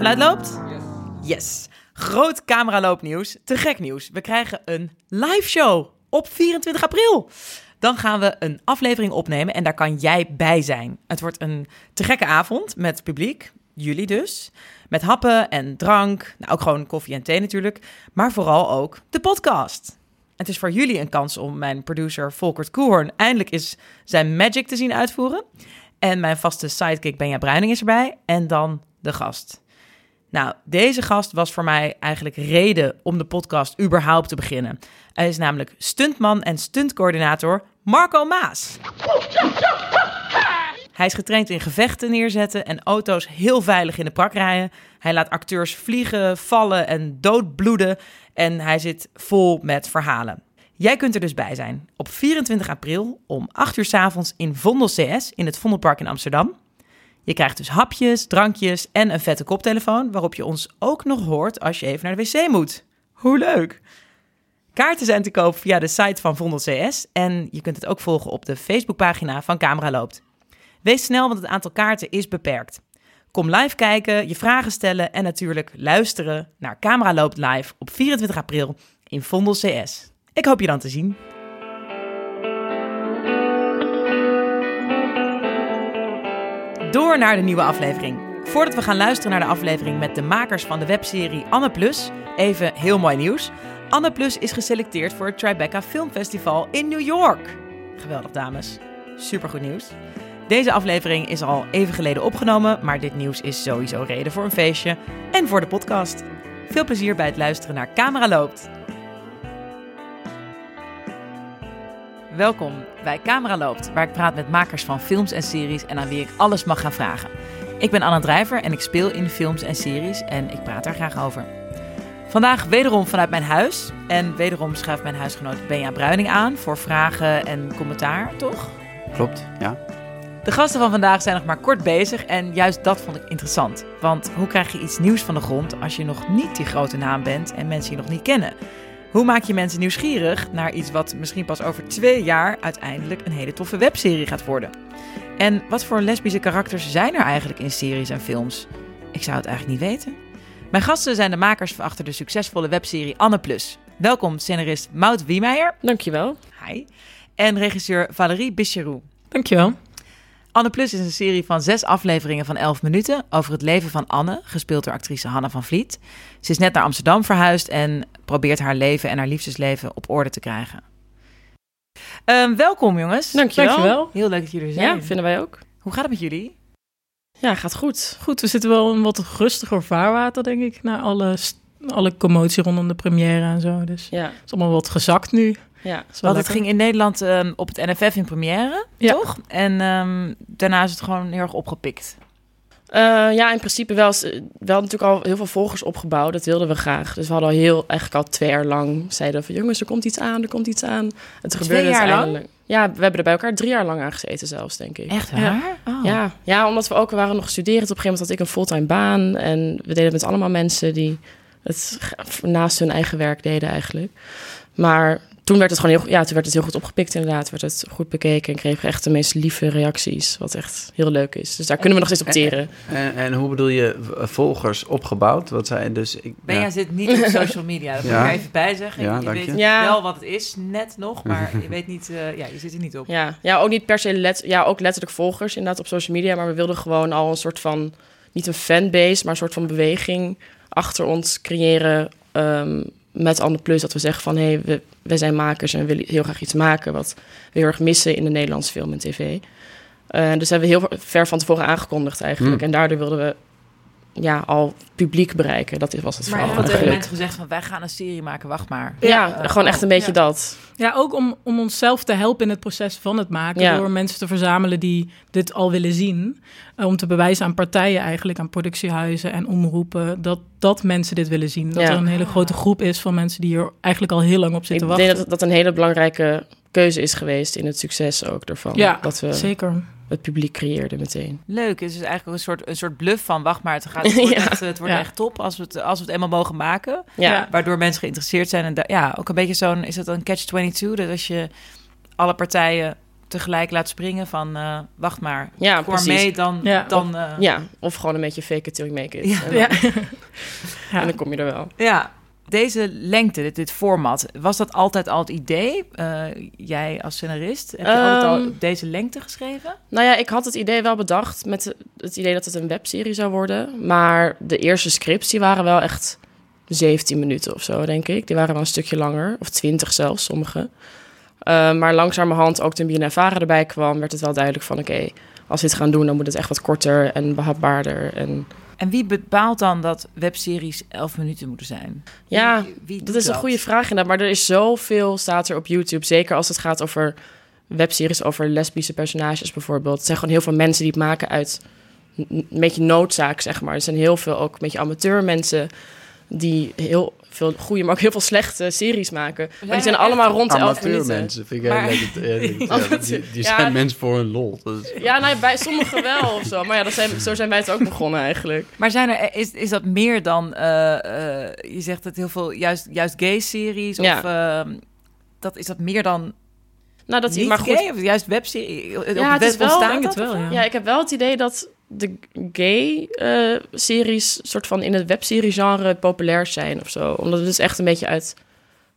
Geluid loopt? Yes. Groot cameraloopnieuws. Te gek nieuws. We krijgen een live show op 24 april. Dan gaan we een aflevering opnemen en daar kan jij bij zijn. Het wordt een te gekke avond met publiek, jullie dus. Met happen en drank, nou ook gewoon koffie en thee natuurlijk. Maar vooral ook de podcast. Het is voor jullie een kans om mijn producer Volkert Koehoorn eindelijk eens zijn magic te zien uitvoeren. En mijn vaste sidekick Benja Bruining is erbij. En dan de gast. Nou, deze gast was voor mij eigenlijk reden om de podcast überhaupt te beginnen. Hij is namelijk stuntman en stuntcoördinator Marco Maas. Hij is getraind in gevechten neerzetten en auto's heel veilig in de prak rijden. Hij laat acteurs vliegen, vallen en doodbloeden. En hij zit vol met verhalen. Jij kunt er dus bij zijn op 24 april om 8 uur s avonds in Vondel CS in het Vondelpark in Amsterdam. Je krijgt dus hapjes, drankjes en een vette koptelefoon waarop je ons ook nog hoort als je even naar de wc moet. Hoe leuk! Kaarten zijn te koop via de site van Vondel CS en je kunt het ook volgen op de Facebookpagina van Camera Loopt. Wees snel, want het aantal kaarten is beperkt. Kom live kijken, je vragen stellen en natuurlijk luisteren naar Camera Loopt live op 24 april in Vondel CS. Ik hoop je dan te zien. Door naar de nieuwe aflevering. Voordat we gaan luisteren naar de aflevering met de makers van de webserie Anne Plus, even heel mooi nieuws. Anne Plus is geselecteerd voor het Tribeca Filmfestival in New York. Geweldig, dames. Supergoed nieuws. Deze aflevering is al even geleden opgenomen, maar dit nieuws is sowieso reden voor een feestje en voor de podcast. Veel plezier bij het luisteren naar Camera Loopt. Welkom bij Camera Loopt, waar ik praat met makers van films en series en aan wie ik alles mag gaan vragen. Ik ben Anna Drijver en ik speel in films en series en ik praat daar graag over. Vandaag wederom vanuit mijn huis en wederom schuift mijn huisgenoot Benja Bruining aan voor vragen en commentaar, toch? Klopt, ja. De gasten van vandaag zijn nog maar kort bezig en juist dat vond ik interessant. Want hoe krijg je iets nieuws van de grond als je nog niet die grote naam bent en mensen je nog niet kennen? Hoe maak je mensen nieuwsgierig naar iets wat misschien pas over twee jaar uiteindelijk een hele toffe webserie gaat worden? En wat voor lesbische karakters zijn er eigenlijk in series en films? Ik zou het eigenlijk niet weten. Mijn gasten zijn de makers achter de succesvolle webserie Anne Plus. Welkom scenarist Maud Wiemeijer. Dankjewel. Hi. En regisseur Valérie Bicherou. Dankjewel. Anne Plus is een serie van zes afleveringen van 11 minuten over het leven van Anne, gespeeld door actrice Hanna van Vliet. Ze is net naar Amsterdam verhuisd en probeert haar leven en haar liefdesleven op orde te krijgen. Ehm, welkom jongens. Dankjewel. Dankjewel. Heel leuk dat jullie er zijn. Ja, vinden wij ook. Hoe gaat het met jullie? Ja, gaat goed. Goed, we zitten wel in wat rustiger vaarwater, denk ik, na alle, alle commotie rondom de première en zo. Dus het is allemaal wat gezakt nu. Ja. Want het ging in Nederland ehm, op het NFF in première, Ja. toch? En ehm, daarna is het gewoon heel erg opgepikt. Eh, ja, in principe wel, wel natuurlijk al heel veel volgers opgebouwd. Dat wilden we graag. Dus we hadden al heel, eigenlijk al twee jaar lang, zeiden we van jongens, er komt iets aan, er komt iets aan. Het Twee gebeurde jaar lang? Ja, we hebben er bij elkaar drie jaar lang aan gezeten zelfs, denk ik. Echt Ja. waar? Oh. Ja, ja, omdat we ook we waren nog studerend. Op een gegeven moment had ik een fulltime baan. En we deden het met allemaal mensen die het naast hun eigen werk deden eigenlijk. Maar toen werd het gewoon heel, ja, toen werd het heel goed opgepikt inderdaad. Werd het goed bekeken en kregen we echt de meest lieve reacties. Wat echt heel leuk is. Dus daar kunnen we nog steeds op teren. En, en hoe bedoel je v- volgers opgebouwd? Wat zei je dus? Ik, Benja ja. zit niet op social media. Dat moet Ja. ik even bij zeggen. Ja, je weet je. Wel wat het is, net nog, maar je weet niet, eh, ja, je zit er niet op. Ja, ja ook niet per se let, ja, ook letterlijk volgers inderdaad op social media. Maar we wilden gewoon al een soort van, niet een fanbase, maar een soort van beweging achter ons creëren. ehm, met Anne Plus, dat we zeggen van hé, hey, we, we zijn makers en we willen heel graag iets maken wat we heel erg missen in de Nederlandse film en tv. Eh, dus hebben we heel ver van tevoren aangekondigd eigenlijk. Hmm. En daardoor wilden we ja, al publiek bereiken. Dat was het Maar je vooral. had tegen mensen gezegd van wij gaan een serie maken, wacht maar. Ja, Eh, gewoon echt een beetje ja. dat. Ja, ook om, om onszelf te helpen in het proces van het maken. Ja. Door mensen te verzamelen die dit al willen zien. Eh, om te bewijzen aan partijen eigenlijk, aan productiehuizen en omroepen... dat, dat mensen dit willen zien. Dat Ja. er een hele grote groep is van mensen die er eigenlijk al heel lang op Ik zitten denk wachten. dat dat een hele belangrijke keuze is geweest in het succes ook ervan. Ja, dat we Zeker. Het publiek creëerden meteen. Leuk, het is dus eigenlijk ook een soort, een soort bluff van wacht maar, het, gaat, het wordt, Ja. echt, het wordt Ja. echt top als we, het, als we het eenmaal mogen maken. Ja. Waardoor mensen geïnteresseerd zijn. En da- ja, ook een beetje zo'n, is dat een catch-22? Dat als je alle partijen tegelijk laat springen van... eh, wacht maar, Ja, precies. mee, dan... Ja. dan eh, Ja, of gewoon een beetje fake it till you make it. Ja. En, Ja. en dan kom je er wel. Ja, deze lengte, dit, dit format, was dat altijd al het idee? Eh, jij als scenarist, heb je altijd al Ehm, deze lengte geschreven? Nou ja, ik had het idee wel bedacht met het idee dat het een webserie zou worden. Maar de eerste scripts die waren wel echt 17 minuten of zo, denk ik. Die waren wel een stukje langer, of 20 zelfs, sommige. Eh, maar langzamerhand, ook toen BNNVARA erbij kwam, werd het wel duidelijk van... oké, als we dit gaan doen, dan moet het echt wat korter en behapbaarder. En En wie bepaalt dan dat webseries 11 minuten moeten zijn? Ja, Wie- dat is een goede vraag inderdaad. Maar er is zoveel, staat er op YouTube. Zeker als het gaat over webseries over lesbische personages bijvoorbeeld. Het zijn gewoon heel veel mensen die het maken uit een beetje noodzaak, zeg maar. Er zijn heel veel ook een beetje amateurmensen die heel veel goede, maar ook heel veel slechte series maken. Maar die zijn allemaal rond de 11 Amateur minuten. mensen, vind ik Maar- heel lekker. Ja, Amateur- die die Ja. zijn mensen voor hun lol. Dat Ja, nou, bij sommigen wel of zo. Maar ja, dat zijn, zo zijn wij het ook begonnen eigenlijk. Maar zijn er, is, is dat meer dan, eh, eh, je zegt het heel veel, juist, juist gay-series? Ja. Of ehm, dat, is dat meer dan Nou, dat niet maar goed, gay? Of juist webserie? Op Ja, het is wel- het dat wel, ja. Ja, ik heb wel het idee dat de gay-series soort van in het webserie-genre populair zijn of zo. Omdat het dus echt een beetje uit,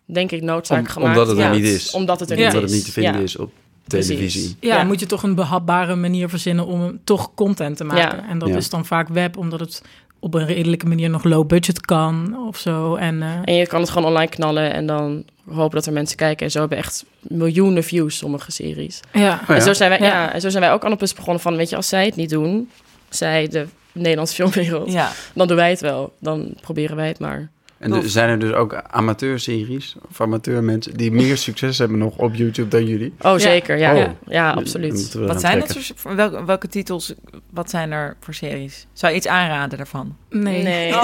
denk ik, noodzaak Om- gemaakt omdat het er wordt. niet is. Omdat het er Ja. niet Omdat is. het niet te vinden Ja. is op televisie. Ja, Ja. moet je toch een behapbare manier verzinnen om toch content te maken. Ja. En dat Ja. is dan vaak web, omdat het op een redelijke manier nog low budget kan of zo. En, eh, En je kan het gewoon online knallen en dan hopen dat er mensen kijken. En zo hebben echt miljoenen views sommige series. ja. Oh En, zo zijn wij, ja. Ja. en zo zijn wij ook Annapus begonnen van, weet je, als zij het niet doen, zij de Nederlandse filmwereld, Ja. dan doen wij het wel. Dan proberen wij het maar. En er zijn er dus ook amateurseries of amateurmensen die meer succes hebben nog op YouTube dan jullie? Oh, zeker. Ja, Oh. ja, ja, absoluut. Wat zijn dat voor, welke, welke titels, wat zijn er voor series? Zou je iets aanraden daarvan? Nee. Nee. niet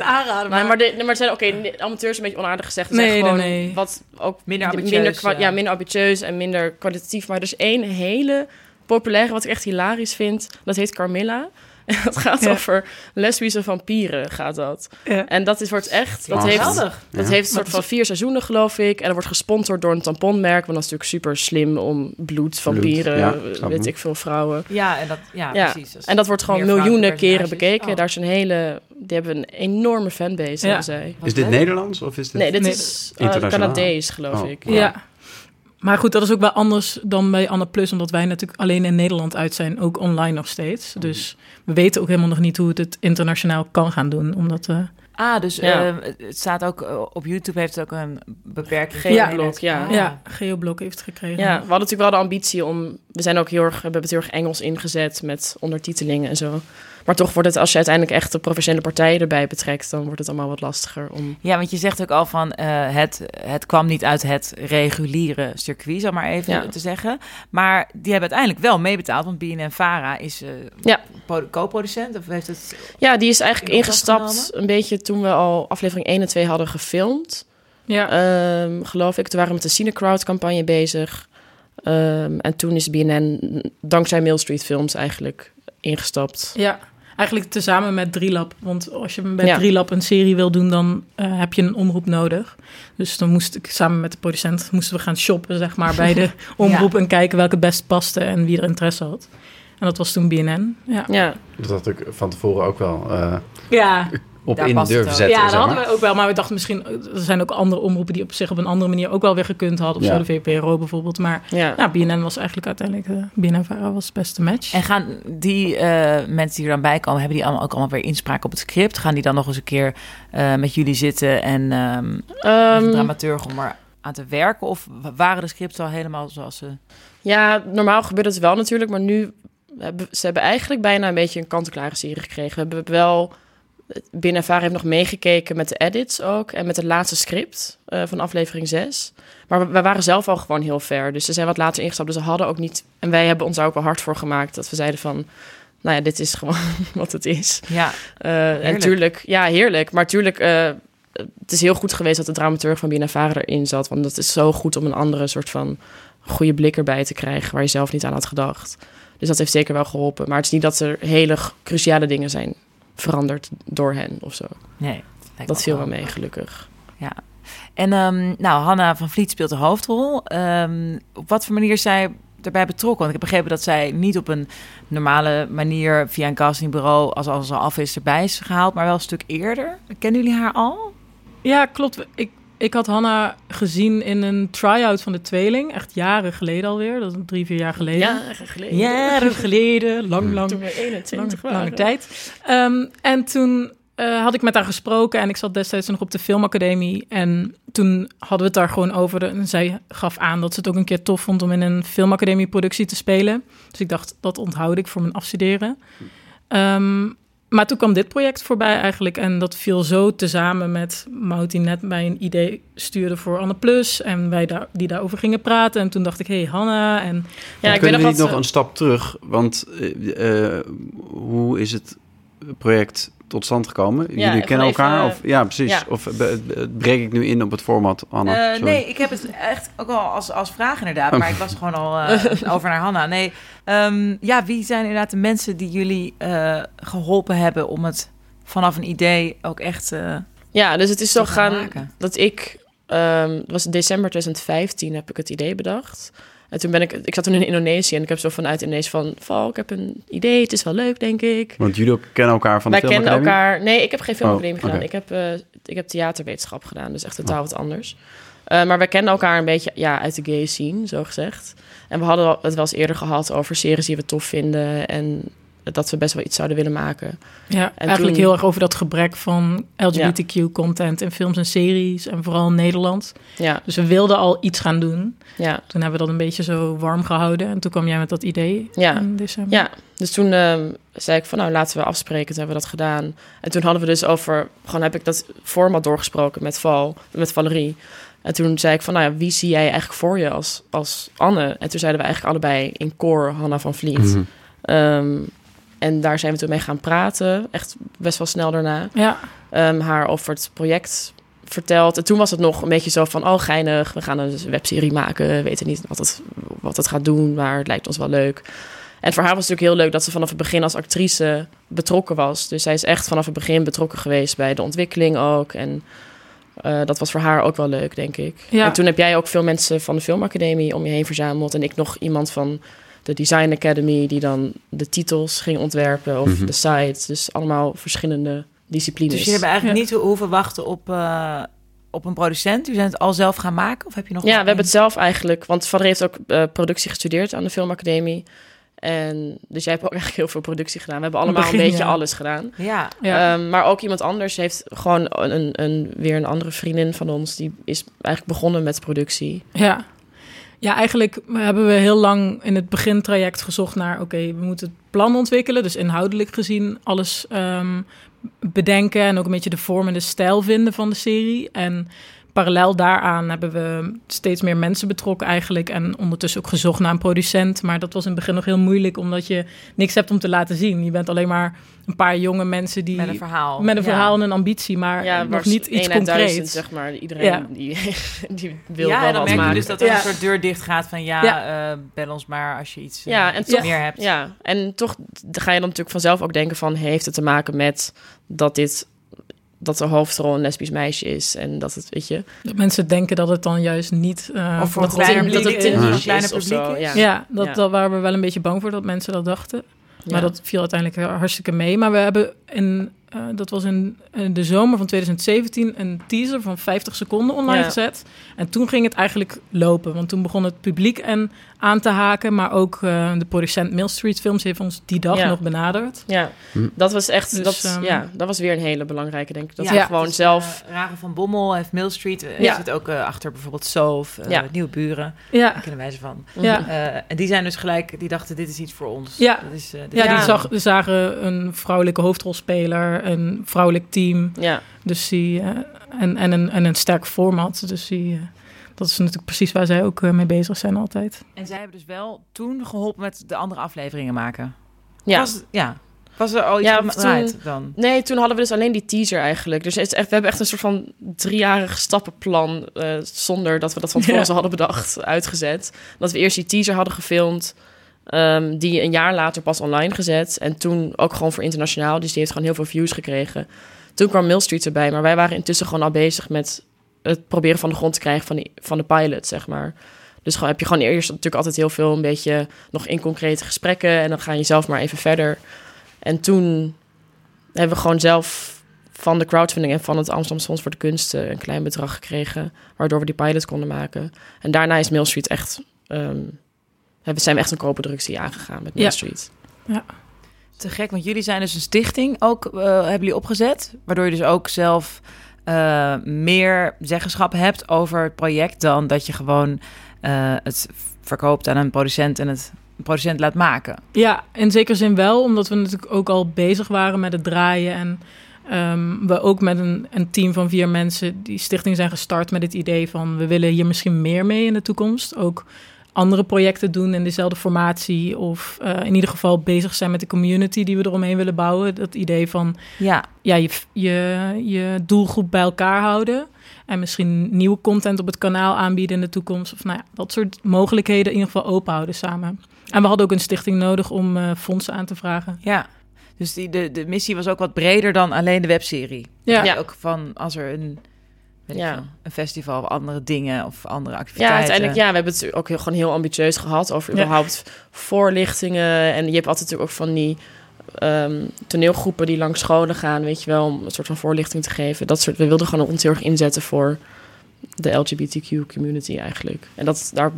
aanraden. Nee, maar, de, maar het zijn oké, amateurs is een beetje onaardig gezegd. Het Nee, zijn nee, gewoon nee. wat ook Minder de- ambitieus, minder, ja, minder ambitieus en minder kwalitatief. Maar er is één hele populaire wat ik echt hilarisch vind. Dat heet Carmilla. En dat gaat Ja. over lesbische vampieren, gaat dat. Ja. En dat is, wordt echt... Dat Oh, heeft, geweldig. dat Ja. heeft een soort van vier seizoenen, geloof ik. En dat wordt gesponsord door een tamponmerk. Want dat is natuurlijk super slim om bloed, vampieren, eh, weet ik veel, vrouwen. Ja, en dat, ja, Ja. precies. En dat wordt gewoon miljoenen keren bekeken. Oh. Daar is een hele... Die hebben een enorme fanbase, zij. Wat Is dit. Nederlands of is dit... Nee, dit is uh, internationaal. Canadees, geloof Oh. ik. Ja. Maar goed, dat is ook wel anders dan bij Anne Plus, omdat wij natuurlijk alleen in Nederland uit zijn, ook online nog steeds. Dus we weten ook helemaal nog niet hoe het het internationaal kan gaan doen, omdat... eh, Ah, dus Ja. eh, het staat ook eh, op YouTube heeft het ook een beperking. Geoblok, ja. Ah. ja, Geoblok heeft het gekregen. Ja, we hadden natuurlijk wel de ambitie om... We zijn ook heel erg, we hebben het heel erg Engels ingezet met ondertitelingen en zo. Maar toch wordt het, als je uiteindelijk echt de professionele partijen erbij betrekt... dan wordt het allemaal wat lastiger om... Ja, want je zegt ook al van eh, het, het kwam niet uit het reguliere circuit, zal maar even Ja. te zeggen. Maar die hebben uiteindelijk wel meebetaald, want BNN-Vara is eh, Ja. po- co-producent of heeft het... Ja, die is eigenlijk ingestapt genomen? een beetje toen we al aflevering 1 en 2 hadden gefilmd. Ja. Ehm, geloof ik. Toen waren we met de Cinecrowd campagne bezig. Ehm, en toen is BNN dankzij Mail Street Films eigenlijk ingestapt. Ja, eigenlijk tezamen met Drielab. Want als je met Ja. Drielab een serie wil doen, dan eh, heb je een omroep nodig. Dus dan moest ik samen met de producent moesten we gaan shoppen, zeg maar, bij de omroep en kijken welke het best paste en wie er interesse had. En dat was toen BNN. Ja, Ja, Dat had ik van tevoren ook wel eh, ja. Op Daar in durven zetten. ja dat hadden maar. we ook wel. Maar we dachten misschien, er zijn ook andere omroepen die op zich op een andere manier ook wel weer gekund hadden. Of Ja. zo, de VPRO bijvoorbeeld. Maar ja. ja, BNN was eigenlijk uiteindelijk, uh, was het beste match. En gaan die eh, mensen die er dan bij komen, hebben die allemaal ook allemaal weer inspraak op het script? Gaan die dan nog eens een keer eh, met jullie zitten en ehm Ehm, de dramaturg om er aan te werken? Of waren de scripts al helemaal zoals ze... ja, normaal gebeurt het wel natuurlijk, maar nu hebben ze hebben eigenlijk bijna een beetje een kant-en-klare serie gekregen. We hebben wel binnen Vara heeft nog meegekeken met de edits ook en met het laatste script eh, van aflevering 6. Maar we, waren zelf al gewoon heel ver, dus ze zijn wat later ingestapt. Dus ze hadden ook niet, en wij hebben ons daar ook wel hard voor gemaakt, dat we zeiden van, nou ja, dit is gewoon wat het is. Ja, en Heerlijk. tuurlijk, ja, heerlijk. Maar tuurlijk, eh, het is heel goed geweest dat de dramaturg van BNN erin zat. Want dat is zo goed om een andere soort van goede blik erbij te krijgen... waar je zelf niet aan had gedacht. Dus dat heeft zeker wel geholpen. Maar het is niet dat er hele cruciale dingen zijn veranderd door hen of zo. nee. Dat viel wel mee, gelukkig. En ehm, nou, Hanna van Vliet speelt de hoofdrol. Ehm, op wat voor manier is zij erbij betrokken? Want ik heb begrepen dat zij niet op een normale manier via een castingbureau, als alles al af is, erbij is gehaald, maar wel een stuk eerder. Kennen jullie haar al? Ja, klopt. Ik, ik had Hanna gezien in een try-out van de tweeling. Echt jaren geleden alweer. Dat is drie, vier jaar geleden. Jaren geleden. Jaren geleden. Lang, lang. Toen we 21 lange, waren. lange tijd. Ehm, en toen eh, had ik met haar gesproken en ik zat destijds nog op de filmacademie. En toen hadden we het daar gewoon over. En zij gaf aan dat ze het ook een keer tof vond om in een filmacademieproductie te spelen. Dus ik dacht, dat onthoud ik voor mijn afstuderen. Ehm, maar toen kwam dit project voorbij eigenlijk. En dat viel zo tezamen met Mout die net mij een idee stuurde voor Anne Plus. En wij daar, die daarover gingen praten. En toen dacht ik, hé, hey, Hanna. En Ja, ik Kunnen weet we niet nog een stap terug? Want eh, eh, hoe is het project tot stand gekomen? Jullie kennen elkaar? even- of, ja, precies. ja. Of eh, breek ik nu in op het format, Anna? Eh, nee, ik heb het echt ook al als, als vraag inderdaad, maar ik was gewoon al eh, over naar Hanna. Nee, ehm, ja, wie zijn inderdaad de mensen die jullie eh, geholpen hebben om het vanaf een idee ook echt eh Ja, dus het is zo gaan dat ik... ehm, het was in december 2015 heb ik het idee bedacht. En toen ben ik... Ik zat toen in Indonesië en ik heb zo vanuit Indonesië van... Val, ik heb een idee, het is wel leuk, denk ik. Want jullie kennen elkaar van de Wij kennen elkaar... Nee, ik heb geen filmacademie Oh, gedaan. Ik, heb, eh, ik heb theaterwetenschap gedaan, dus echt totaal wat anders. Eh, maar wij kennen elkaar een beetje ja, uit de gay scene, zo gezegd. En we hadden het wel eens eerder gehad over series die we tof vinden... en dat we best wel iets zouden willen maken. ja, En eigenlijk toen- heel erg over dat gebrek van LGBTQ-content in films en series. En vooral in Nederland. Ja, Dus we wilden al iets gaan doen. ja. Toen hebben we dat een beetje zo warm gehouden. En toen kwam jij met dat idee Ja. in december. Ja, dus toen ehm, zei ik van nou laten we afspreken. Toen hebben we dat gedaan. En toen hadden we dus over, gewoon heb ik dat format doorgesproken met Val, met Valerie. En toen zei ik van nou ja, wie zie jij eigenlijk voor je als, als Anne? En toen zeiden we eigenlijk allebei in koor Hanna van Vliet. Mhm. Ehm, en daar zijn we toen mee gaan praten, echt best wel snel daarna. Ja, Ehm, haar over het project verteld. En toen was het nog een beetje zo van, oh geinig, we gaan een webserie maken. We weten niet wat het, wat het gaat doen, maar het lijkt ons wel leuk. En voor haar was het natuurlijk heel leuk dat ze vanaf het begin als actrice betrokken was. Dus zij is echt vanaf het begin betrokken geweest bij de ontwikkeling ook. En eh, dat was voor haar ook wel leuk, denk ik. Ja. En toen heb jij ook veel mensen van de filmacademie om je heen verzameld. En ik nog iemand van de Design Academy die dan de titels ging ontwerpen of Mhm. de sites. Dus allemaal verschillende disciplines. Dus jullie hebben eigenlijk Ja. niet ho- hoeven wachten op, eh, op een producent? U zijn het al zelf gaan maken? Of heb je nog Ja, we hebben het zelf eigenlijk. Want Vader heeft ook eh, productie gestudeerd aan de Filmacademie. En dus jij hebt ook eigenlijk heel veel productie gedaan. We hebben allemaal Begin, een beetje ja. alles gedaan. Ja, ja. Ehm, maar ook iemand anders heeft gewoon een, een, weer een andere vriendin van ons. Die is eigenlijk begonnen met productie. Ja. Ja, eigenlijk hebben we heel lang in het begintraject gezocht naar... oké, we moeten het plan ontwikkelen. Dus inhoudelijk gezien alles ehm, bedenken... en ook een beetje de vorm en de stijl vinden van de serie. En parallel daaraan hebben we steeds meer mensen betrokken eigenlijk... en ondertussen ook gezocht naar een producent. Maar dat was in het begin nog heel moeilijk... omdat je niks hebt om te laten zien. Je bent alleen maar een paar jonge mensen die... met een verhaal. met een Ja. verhaal en een ambitie, maar ja, nog niet iets concreets. zeg maar. Iedereen Ja. die, die wil ja, wel en dan wat merk je maken. dus dat er Ja. een soort deur dicht gaat van ja, Ja. eh, bel ons maar als je iets, eh, Ja, en iets toch- meer hebt. Ja, en toch ga je dan natuurlijk vanzelf ook denken van... heeft het te maken met dat dit... dat de hoofdrol een lesbisch meisje is en dat het, weet je... Dat mensen denken dat het dan juist niet... eh, Of voor dat in- publiek dat het Ja. een is kleine of publiek zo, is. ja. Ja, dat, Ja. dat waren we wel een beetje bang voor dat mensen dat dachten. Maar Ja. dat viel uiteindelijk hartstikke mee. Maar we hebben in, eh, dat was in, in de zomer van 2017 een teaser van 50 seconden online Ja. gezet. En toen ging het eigenlijk lopen. Want toen begon het publiek en aan te haken. Maar ook eh, de producent Mill Street Films heeft ons die dag Ja. nog benaderd. Ja, Hm. dat was echt... Dus, dat, ehm, ja, dat was weer een hele belangrijke, denk ik. Dat Ja, we gewoon is, zelf... eh, Ragen van Bommel heeft Mill Street. eh, Ja. zit ook eh, achter bijvoorbeeld Soof, eh, Ja. Nieuwe Buren. Ja, Daar kennen wij ze van. ja. Eh, en die zijn dus gelijk, die dachten dit is iets voor ons. Ja. Dat is, eh, ja, die zag, zagen een vrouwelijke hoofdrolspeler, een vrouwelijk team. Ja, Dus die, eh, en, en, een, en een sterk format. Dus die, eh, dat is natuurlijk precies waar zij ook eh, mee bezig zijn altijd. En zij hebben dus wel toen geholpen met de andere afleveringen maken. ja. Was, ja. Was er al iets Ja, van toen- draait dan? Nee, toen hadden we dus alleen die teaser eigenlijk. Dus het is echt, we hebben echt een soort van driejarig stappenplan... eh, zonder dat we dat van tevoren Ja. hadden bedacht, uitgezet. Dat we eerst die teaser hadden gefilmd... ehm, die een jaar later pas online gezet. En toen ook gewoon voor internationaal. Dus die heeft gewoon heel veel views gekregen. Toen kwam Mill Street erbij. Maar wij waren intussen gewoon al bezig met het proberen van de grond te krijgen van, die, van de pilot, zeg maar. Dus gewoon, heb je gewoon eerst natuurlijk altijd heel veel een beetje nog in concrete gesprekken. En dan ga je zelf maar even verder. En toen hebben we gewoon zelf van de crowdfunding en van het Amsterdam Fonds voor de Kunsten een klein bedrag gekregen. Waardoor we die pilot konden maken. En daarna is Mail Street echt. Um, zijn we echt een co-productie aangegaan met Mail Ja. Street. Ja. Te gek, want jullie zijn dus een stichting ook, eh, hebben jullie opgezet. Waardoor je dus ook zelf eh, meer zeggenschap hebt over het project dan dat je gewoon eh, het verkoopt aan een producent en het producent laat maken. Ja, in zekere zin wel, omdat we natuurlijk ook al bezig waren met het draaien. En ehm, we ook met een, een team van vier mensen die stichting zijn gestart met het idee van we willen hier misschien meer mee in de toekomst. Ook andere projecten doen in dezelfde formatie. Of eh, in ieder geval bezig zijn met de community die we eromheen willen bouwen. Dat idee van Ja, ja, je, je, je doelgroep bij elkaar houden. En misschien nieuwe content op het kanaal aanbieden in de toekomst. Of nou ja, dat soort mogelijkheden in ieder geval open houden samen. En we hadden ook een stichting nodig om eh, fondsen aan te vragen. ja. Dus die, de, de missie was ook wat breder dan alleen de webserie. Ja. Ja. Ook van als er een, weet ik Ja. veel, een festival of andere dingen of andere activiteiten. Ja, uiteindelijk, ja, we hebben het ook heel, gewoon heel ambitieus gehad over Ja. überhaupt voorlichtingen. En je hebt altijd natuurlijk ook van die ehm, toneelgroepen die langs scholen gaan, weet je wel, om een soort van voorlichting te geven. Dat soort, we wilden gewoon ons heel erg inzetten voor de LGBTQ community eigenlijk. En dat daar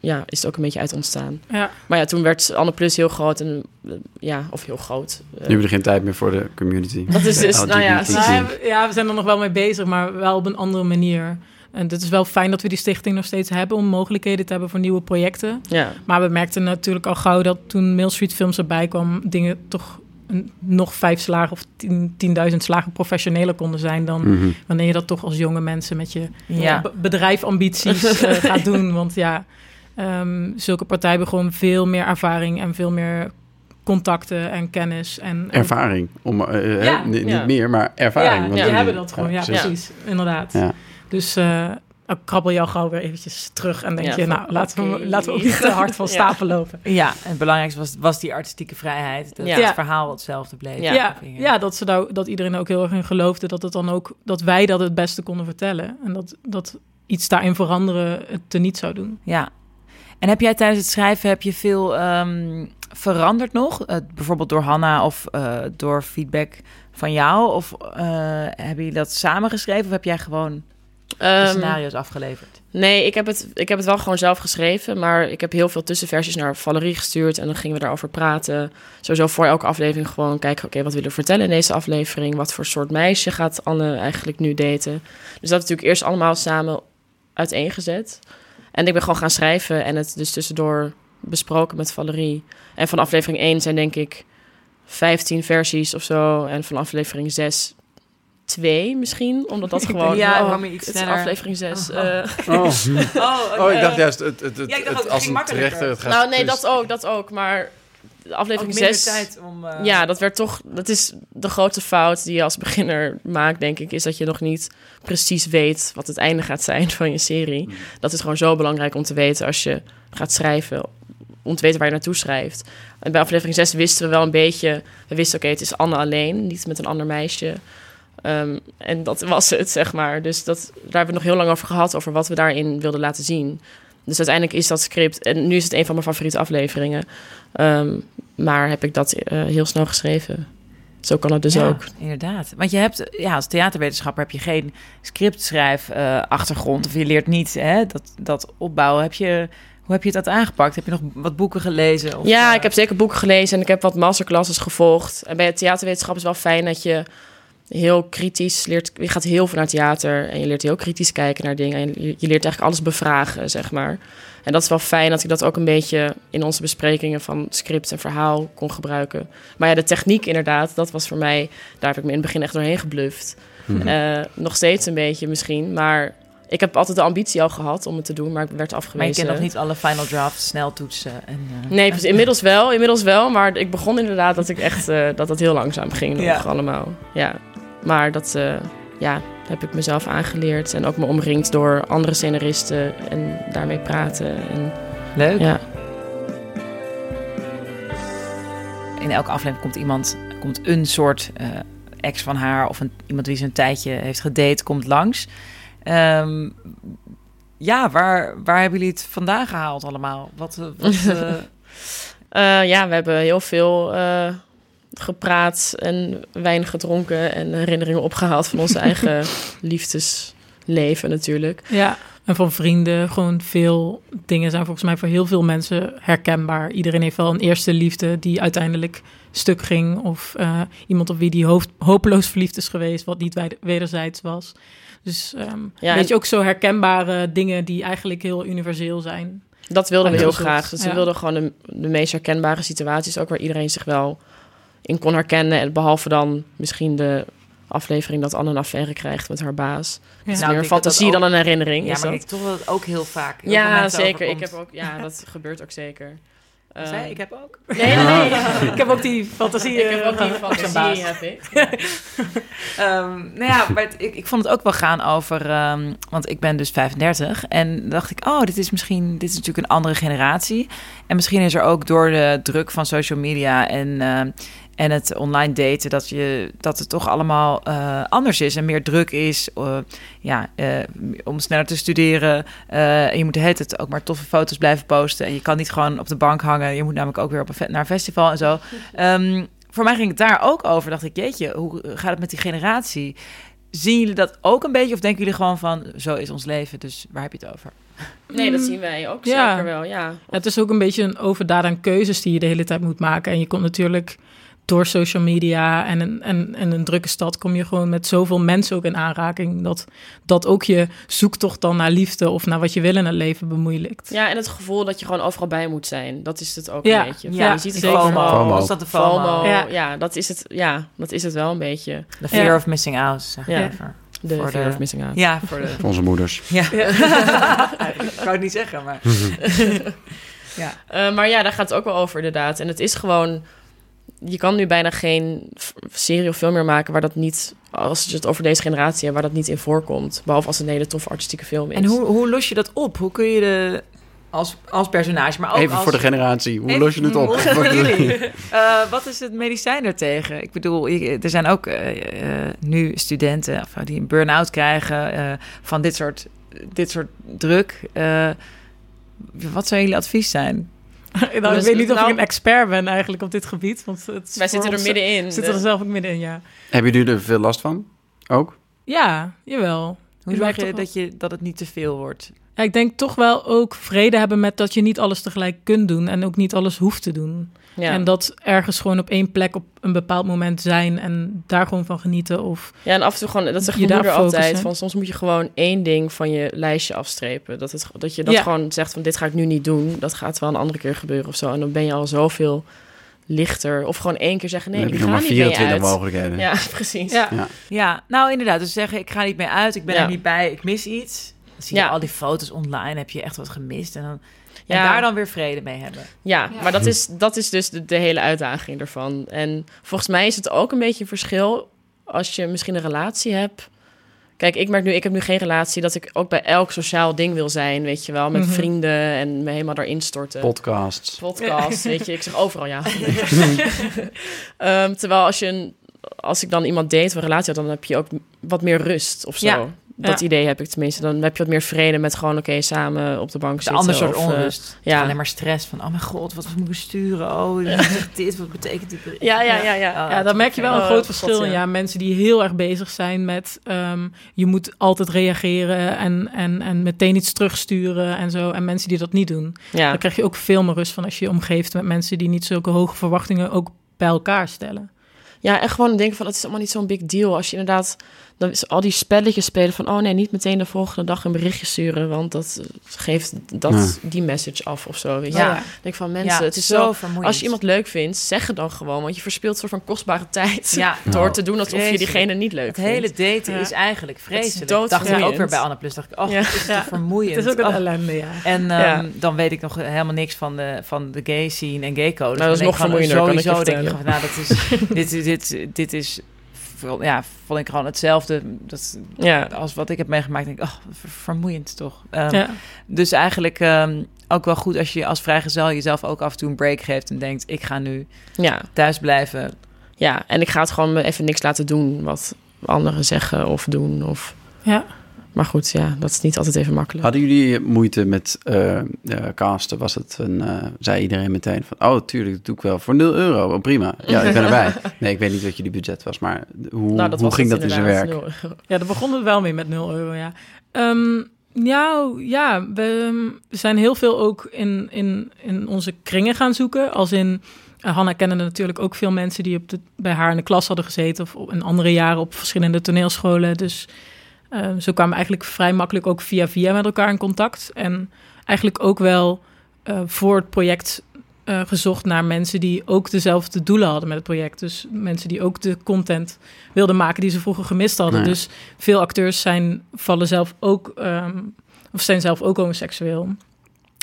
ja, is het ook een beetje uit ontstaan. Ja, Maar ja, toen werd Anne Plus heel groot en eh, ja, of heel groot. Eh, Nu hebben we geen tijd meer voor de community. Dat is dus, nou ja. Nou, ja, we zijn er nog wel mee bezig, maar wel op een andere manier. En het is wel fijn dat we die stichting nog steeds hebben om mogelijkheden te hebben voor nieuwe projecten. ja. Maar we merkten natuurlijk al gauw dat toen Mail Street Films erbij kwam, dingen toch een, nog vijf slagen of tien- 10.000 slagen professioneler konden zijn dan Mhm. wanneer je dat toch als jonge mensen met je Ja. be- bedrijfambities eh, gaat doen. Want ja, ehm, zulke partijen hebben gewoon veel meer ervaring en veel meer contacten en kennis. En, en- Ervaring. Om, eh, eh, Ja, hè, niet ja. meer, maar ervaring. Ja, Want die jullie- hebben dat gewoon. Ja, precies. Inderdaad. Ja. Dus eh dan krabbel je al gauw weer eventjes terug en denk Ja, je, van, nou, laten we, laten we ook niet te hard van Ja. stapel lopen. Ja, en het belangrijkste was, was die artistieke vrijheid. Dat Ja. het Ja. verhaal hetzelfde bleef. Ja. Ja, ja, dat, ze daar, dat iedereen er ook heel erg in geloofde dat het dan ook dat wij dat het beste konden vertellen. En dat, dat iets daarin veranderen het teniet zou doen. Ja. En heb jij tijdens het schrijven heb je veel ehm, veranderd nog? Eh, bijvoorbeeld door Hanna of eh, door feedback van jou? Of eh, hebben jullie dat samengeschreven of heb jij gewoon de Ehm, scenario's afgeleverd? Nee, ik heb, het, ik heb het wel gewoon zelf geschreven. Maar ik heb heel veel tussenversies naar Valerie gestuurd. En dan gingen we daarover praten. Sowieso voor elke aflevering gewoon kijken... oké, wat willen we vertellen in deze aflevering? Wat voor soort meisje gaat Anne eigenlijk nu daten? Dus dat natuurlijk eerst allemaal samen uiteengezet. En ik ben gewoon gaan schrijven... en het dus tussendoor besproken met Valerie. En van aflevering 1 zijn denk ik 15 versies of zo. En van aflevering 6 twee misschien. Omdat dat gewoon... Ja, oh, iets het is aflevering 6. Oh. Oh. Oh, oh, ik dacht juist het, het, het, Ja, ik dacht het- ook, als een terechter. Het gaat Nou, nee, dus- dat ook, dat ook. Maar de aflevering minder 6... tijd om... eh, Ja, dat werd toch... Dat is de grootste fout die je als beginner maakt, denk ik... is dat je nog niet precies weet wat het einde gaat zijn van je serie. Mhm. Dat is gewoon zo belangrijk om te weten als je gaat schrijven. Om te weten waar je naartoe schrijft. En bij aflevering 6 wisten we wel een beetje... We wisten, oké, het is Anne alleen, niet met een ander meisje. Ehm, en dat was het, zeg maar. Dus dat, daar hebben we nog heel lang over gehad... over wat we daarin wilden laten zien. Dus uiteindelijk is dat script... En nu is het een van mijn favoriete afleveringen. Ehm, maar heb ik dat eh, heel snel geschreven. Zo kan het dus ja, ook. inderdaad. Want je hebt, ja, als theaterwetenschapper heb je geen scriptschrijf eh, achtergrond of je leert niet hè, dat, dat opbouwen. Heb je, hoe heb je dat aangepakt? Heb je nog wat boeken gelezen? Of, ja, eh, ik heb zeker boeken gelezen en ik heb wat masterclasses gevolgd. En bij het theaterwetenschap is wel fijn dat je heel kritisch leert. Je gaat heel veel naar theater en je leert heel kritisch kijken naar dingen. En je, je leert eigenlijk alles bevragen, zeg maar. En dat is wel fijn dat ik dat ook een beetje in onze besprekingen van script en verhaal kon gebruiken. Maar ja, de techniek inderdaad, dat was voor mij, daar heb ik me in het begin echt doorheen gebluft. Mhm. Eh, nog steeds een beetje misschien, maar ik heb altijd de ambitie al gehad om het te doen, maar ik werd Maar je afgewezen. kent nog niet alle final drafts snel toetsen. En, eh, Nee, inmiddels wel, inmiddels wel. Maar ik begon inderdaad dat ik echt eh, dat het heel langzaam ging nog Ja. allemaal. Ja. Maar dat eh, ja, heb ik mezelf aangeleerd en ook me omringd door andere scenaristen en daarmee praten. En, Leuk. ja. In elke aflevering komt iemand, komt een soort eh, ex van haar of een, iemand die ze een tijdje heeft gedate, komt langs. Eh, Ehm, ja, waar, waar hebben jullie het vandaan gehaald allemaal? Wat, eh, wat, eh, Eh, ja, we hebben heel veel eh, gepraat en wijn gedronken en herinneringen opgehaald van onze eigen liefdesleven natuurlijk. Ja, en van vrienden. Gewoon veel dingen zijn volgens mij voor heel veel mensen herkenbaar. Iedereen heeft wel een eerste liefde die uiteindelijk stuk ging. Of eh, iemand op wie die hoofd, hopeloos verliefd is geweest, wat niet wederzijds was. Dus ehm Ja, weet je, ook zo herkenbare dingen die eigenlijk heel universeel zijn. Dat wilden we heel graag. Dus we wilden gewoon de, de meest herkenbare situaties, ook waar iedereen zich wel in kon herkennen. En behalve dan misschien de aflevering dat Anne een affaire krijgt met haar baas. Ja. Is Nou, meer fantasie dat dat dan een herinnering. ja, is maar dat? ik toch wel ook heel vaak. heel ja zeker. Ik heb ook, ja, dat gebeurt ook zeker. Zij, Ehm, ik heb ook. Nee, nee, nee. ik heb ook die fantasie. ik heb ook die eh, fantasie, heb ik. Ja. Ehm, nou ja, maar het- ik, ik vond het ook wel gaan over... ehm, want ik ben dus 35. En dacht ik, oh, dit is misschien... Dit is natuurlijk een andere generatie. En misschien is er ook door de druk van social media... en, ehm, en het online daten... dat, je, dat het toch allemaal eh, anders is en meer druk is. eh, ja, eh, om sneller te studeren. eh, en je moet tijd ook maar toffe foto's blijven posten. En je kan niet gewoon op de bank hangen. Je moet namelijk ook weer op een naar een festival en zo. Ehm, voor mij ging het daar ook over. Dacht ik, jeetje, hoe gaat het met die generatie? Zien jullie dat ook een beetje? Of denken jullie gewoon van, zo is ons leven, dus waar heb je het over? Nee, dat zien wij ook Ja. zeker wel, ja. Het is ook een beetje een overdaad aan keuzes die je de hele tijd moet maken. En je komt natuurlijk door social media en een, en, en een drukke stad... kom je gewoon met zoveel mensen ook in aanraking... dat dat ook je zoektocht dan naar liefde of naar wat je wil in het leven bemoeilijkt. Ja, en het gevoel dat je gewoon overal bij moet zijn. Dat is het ook Ja. een beetje. Ja, je ziet het. FOMO. Was dat de FOMO? FOMO, Ja. ja. dat is het, ja, dat is het wel een beetje. The fear Ja. of missing out, zeg Ja. ja. even. De Voor de- of missing out. Ja, voor de... Voor onze moeders. Ja. ik wou het niet zeggen, maar... ja. Eh, maar ja, daar gaat het ook wel over inderdaad. En het is gewoon... Je kan nu bijna geen serie of film meer maken waar dat niet... Als je het over deze generatie hebt, waar dat niet in voorkomt. Behalve als het een hele toffe artistieke film is. En hoe, hoe los je dat op? Hoe kun je de... Als, als personage, maar ook Even als... voor de generatie. Hoe Even- los je het op? Eh, wat is het medicijn daartegen? Ik bedoel, je- er zijn ook eh, eh, nu studenten of, die een burn-out krijgen eh, van dit soort, dit soort druk. Eh, wat zou jullie advies zijn? nou, ik Dus- weet niet of nou- ik een expert ben eigenlijk op dit gebied. Want het Wij zitten er middenin. zitten er zelf ook middenin, ja. Hebben jullie er veel last van? Ook? Ja, jawel. Hoe zorg merk je dat, je dat het niet te veel wordt? Ja, ik denk toch wel ook vrede hebben met dat je niet alles tegelijk kunt doen en ook niet alles hoeft te doen. Ja. En dat ergens gewoon op één plek op een bepaald moment zijn en daar gewoon van genieten. Of Ja, en af en toe gewoon, dat zegt Je moeder daar altijd, van soms moet je gewoon één ding van je lijstje afstrepen. Dat, het, dat je dat Ja. gewoon zegt van dit ga ik nu niet doen, dat gaat wel een andere keer gebeuren of zo. En dan ben je al zoveel lichter. Of gewoon één keer zeggen nee, ik ga niet mee 24 uit. mogelijkheden. Ja, precies. ja, Ja, nou inderdaad. Dus zeggen, ik ga niet meer uit, ik ben Ja. er niet bij, ik mis iets. Dan zie je Ja. al die foto's online, heb je echt wat gemist. En, dan, en Ja. daar dan weer vrede mee hebben. Ja, maar dat is, dat is dus de, de hele uitdaging ervan. En volgens mij is het ook een beetje een verschil als je misschien een relatie hebt. Kijk, ik merk nu, ik heb nu geen relatie, dat ik ook bij elk sociaal ding wil zijn, weet je wel, met Mhm. vrienden en me helemaal daarin storten. Podcasts. podcast, weet je, ik zeg overal ja. Ehm, terwijl als je een, als ik dan iemand date of een relatie had, dan heb je ook wat meer rust of zo. Ja. Dat Ja. idee heb ik tenminste. Dan heb je wat meer vrede met gewoon oké samen op de bank De zitten. ander soort of, eh, onrust. ja. Alleen maar stress van, oh mijn god, wat moet ik sturen? Oh, dit, wat betekent dit? ja, ja, ja, ja. Oh, ja, dan merk je wel een Oh, groot God, verschil. ja. Ja. mensen die heel erg bezig zijn met ehm, je moet altijd reageren en, en, en meteen iets terugsturen en zo. En mensen die dat niet doen. ja. Dan krijg je ook veel meer rust van als je je omgeeft met mensen die niet zulke hoge verwachtingen ook bij elkaar stellen. Ja, en gewoon denken van, het is allemaal niet zo'n big deal. Als je inderdaad dan is al die spelletjes spelen van... oh nee, niet meteen de volgende dag een berichtje sturen... want dat eh, geeft dat, Ja. die message af of zo. Weet je? Ja. Ik denk van, mensen, Ja, het is zo zo... vermoeiend. Als je iemand leuk vindt, zeg het dan gewoon. Want je verspilt soort van kostbare tijd... Ja, door Nou, te doen alsof je diegene niet leuk het vindt. hele daten Ja. is eigenlijk vreselijk. doodvermoeiend. dacht ik ook weer bij Anne Plus. Dacht ik, oh, Ja. het is Ja. toch vermoeiend. Het is ook een Oh. ellende, ja. En ehm, Ja. dan weet ik nog helemaal niks van de, van de gay scene en gay code. Nou, dat is nog vermoeiender, kan ik je Sowieso denk je van, nou, dat is, dit, dit, dit is, ja, vond ik gewoon hetzelfde dat, Ja. als wat ik heb meegemaakt. Denk ik, oh, ver- vermoeiend toch. Ehm, ja. Dus eigenlijk ehm, ook wel goed als je als vrijgezel jezelf ook af en toe een break geeft en denkt, ik ga nu Ja. thuis blijven. ja, en ik ga het gewoon even niks laten doen... wat anderen zeggen of doen. Of... ja. Maar goed, ja, dat is niet altijd even makkelijk. Hadden jullie moeite met eh, casten? Was het een, eh, zei iedereen meteen van, oh, tuurlijk, dat doe ik wel voor 0 euro. Oh, prima. Ja, ik ben erbij. Nee, ik weet niet wat jullie budget was, maar hoe, Nou, dat hoe ging het dat in zijn werk? Ja, daar begonnen we wel mee met 0 euro, ja. Nou, ja, we, zijn heel veel ook in, in, in onze kringen gaan zoeken. Als in, uh, Hanna kende natuurlijk ook veel mensen die op de, bij haar in de klas hadden gezeten... of in andere jaren op verschillende toneelscholen. Dus eh, zo kwamen we eigenlijk vrij makkelijk ook via via met elkaar in contact. En eigenlijk ook wel eh, voor het project eh, gezocht naar mensen die ook dezelfde doelen hadden met het project. Dus mensen die ook de content wilden maken die ze vroeger gemist hadden. Nou ja. Dus veel acteurs zijn, vallen zelf ook, ehm, of zijn zelf ook homoseksueel.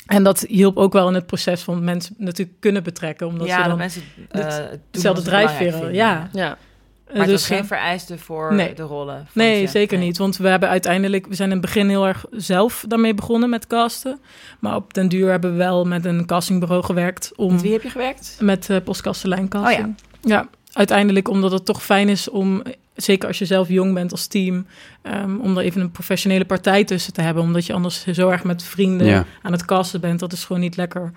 En dat hielp ook wel in het proces van mensen natuurlijk kunnen betrekken. Omdat ja, ze dat dan mensen dit- eh, het doen dezelfde wat ze belangrijk drijfveren. vinden. Ja. Ja, Maar het was dus, geen vereiste voor nee. de rollen. Nee, je? zeker Nee. niet. Want we hebben uiteindelijk, we zijn in het begin heel erg zelf daarmee begonnen met casten. Maar op den duur hebben we wel met een castingbureau gewerkt om Met wie heb je gewerkt? met uh, postkastelein Oh casting. ja. uiteindelijk omdat het toch fijn is om, zeker als je zelf jong bent als team, ehm, om er even een professionele partij tussen te hebben. Omdat je anders zo erg met vrienden Ja. aan het casten bent. Dat is gewoon niet lekker.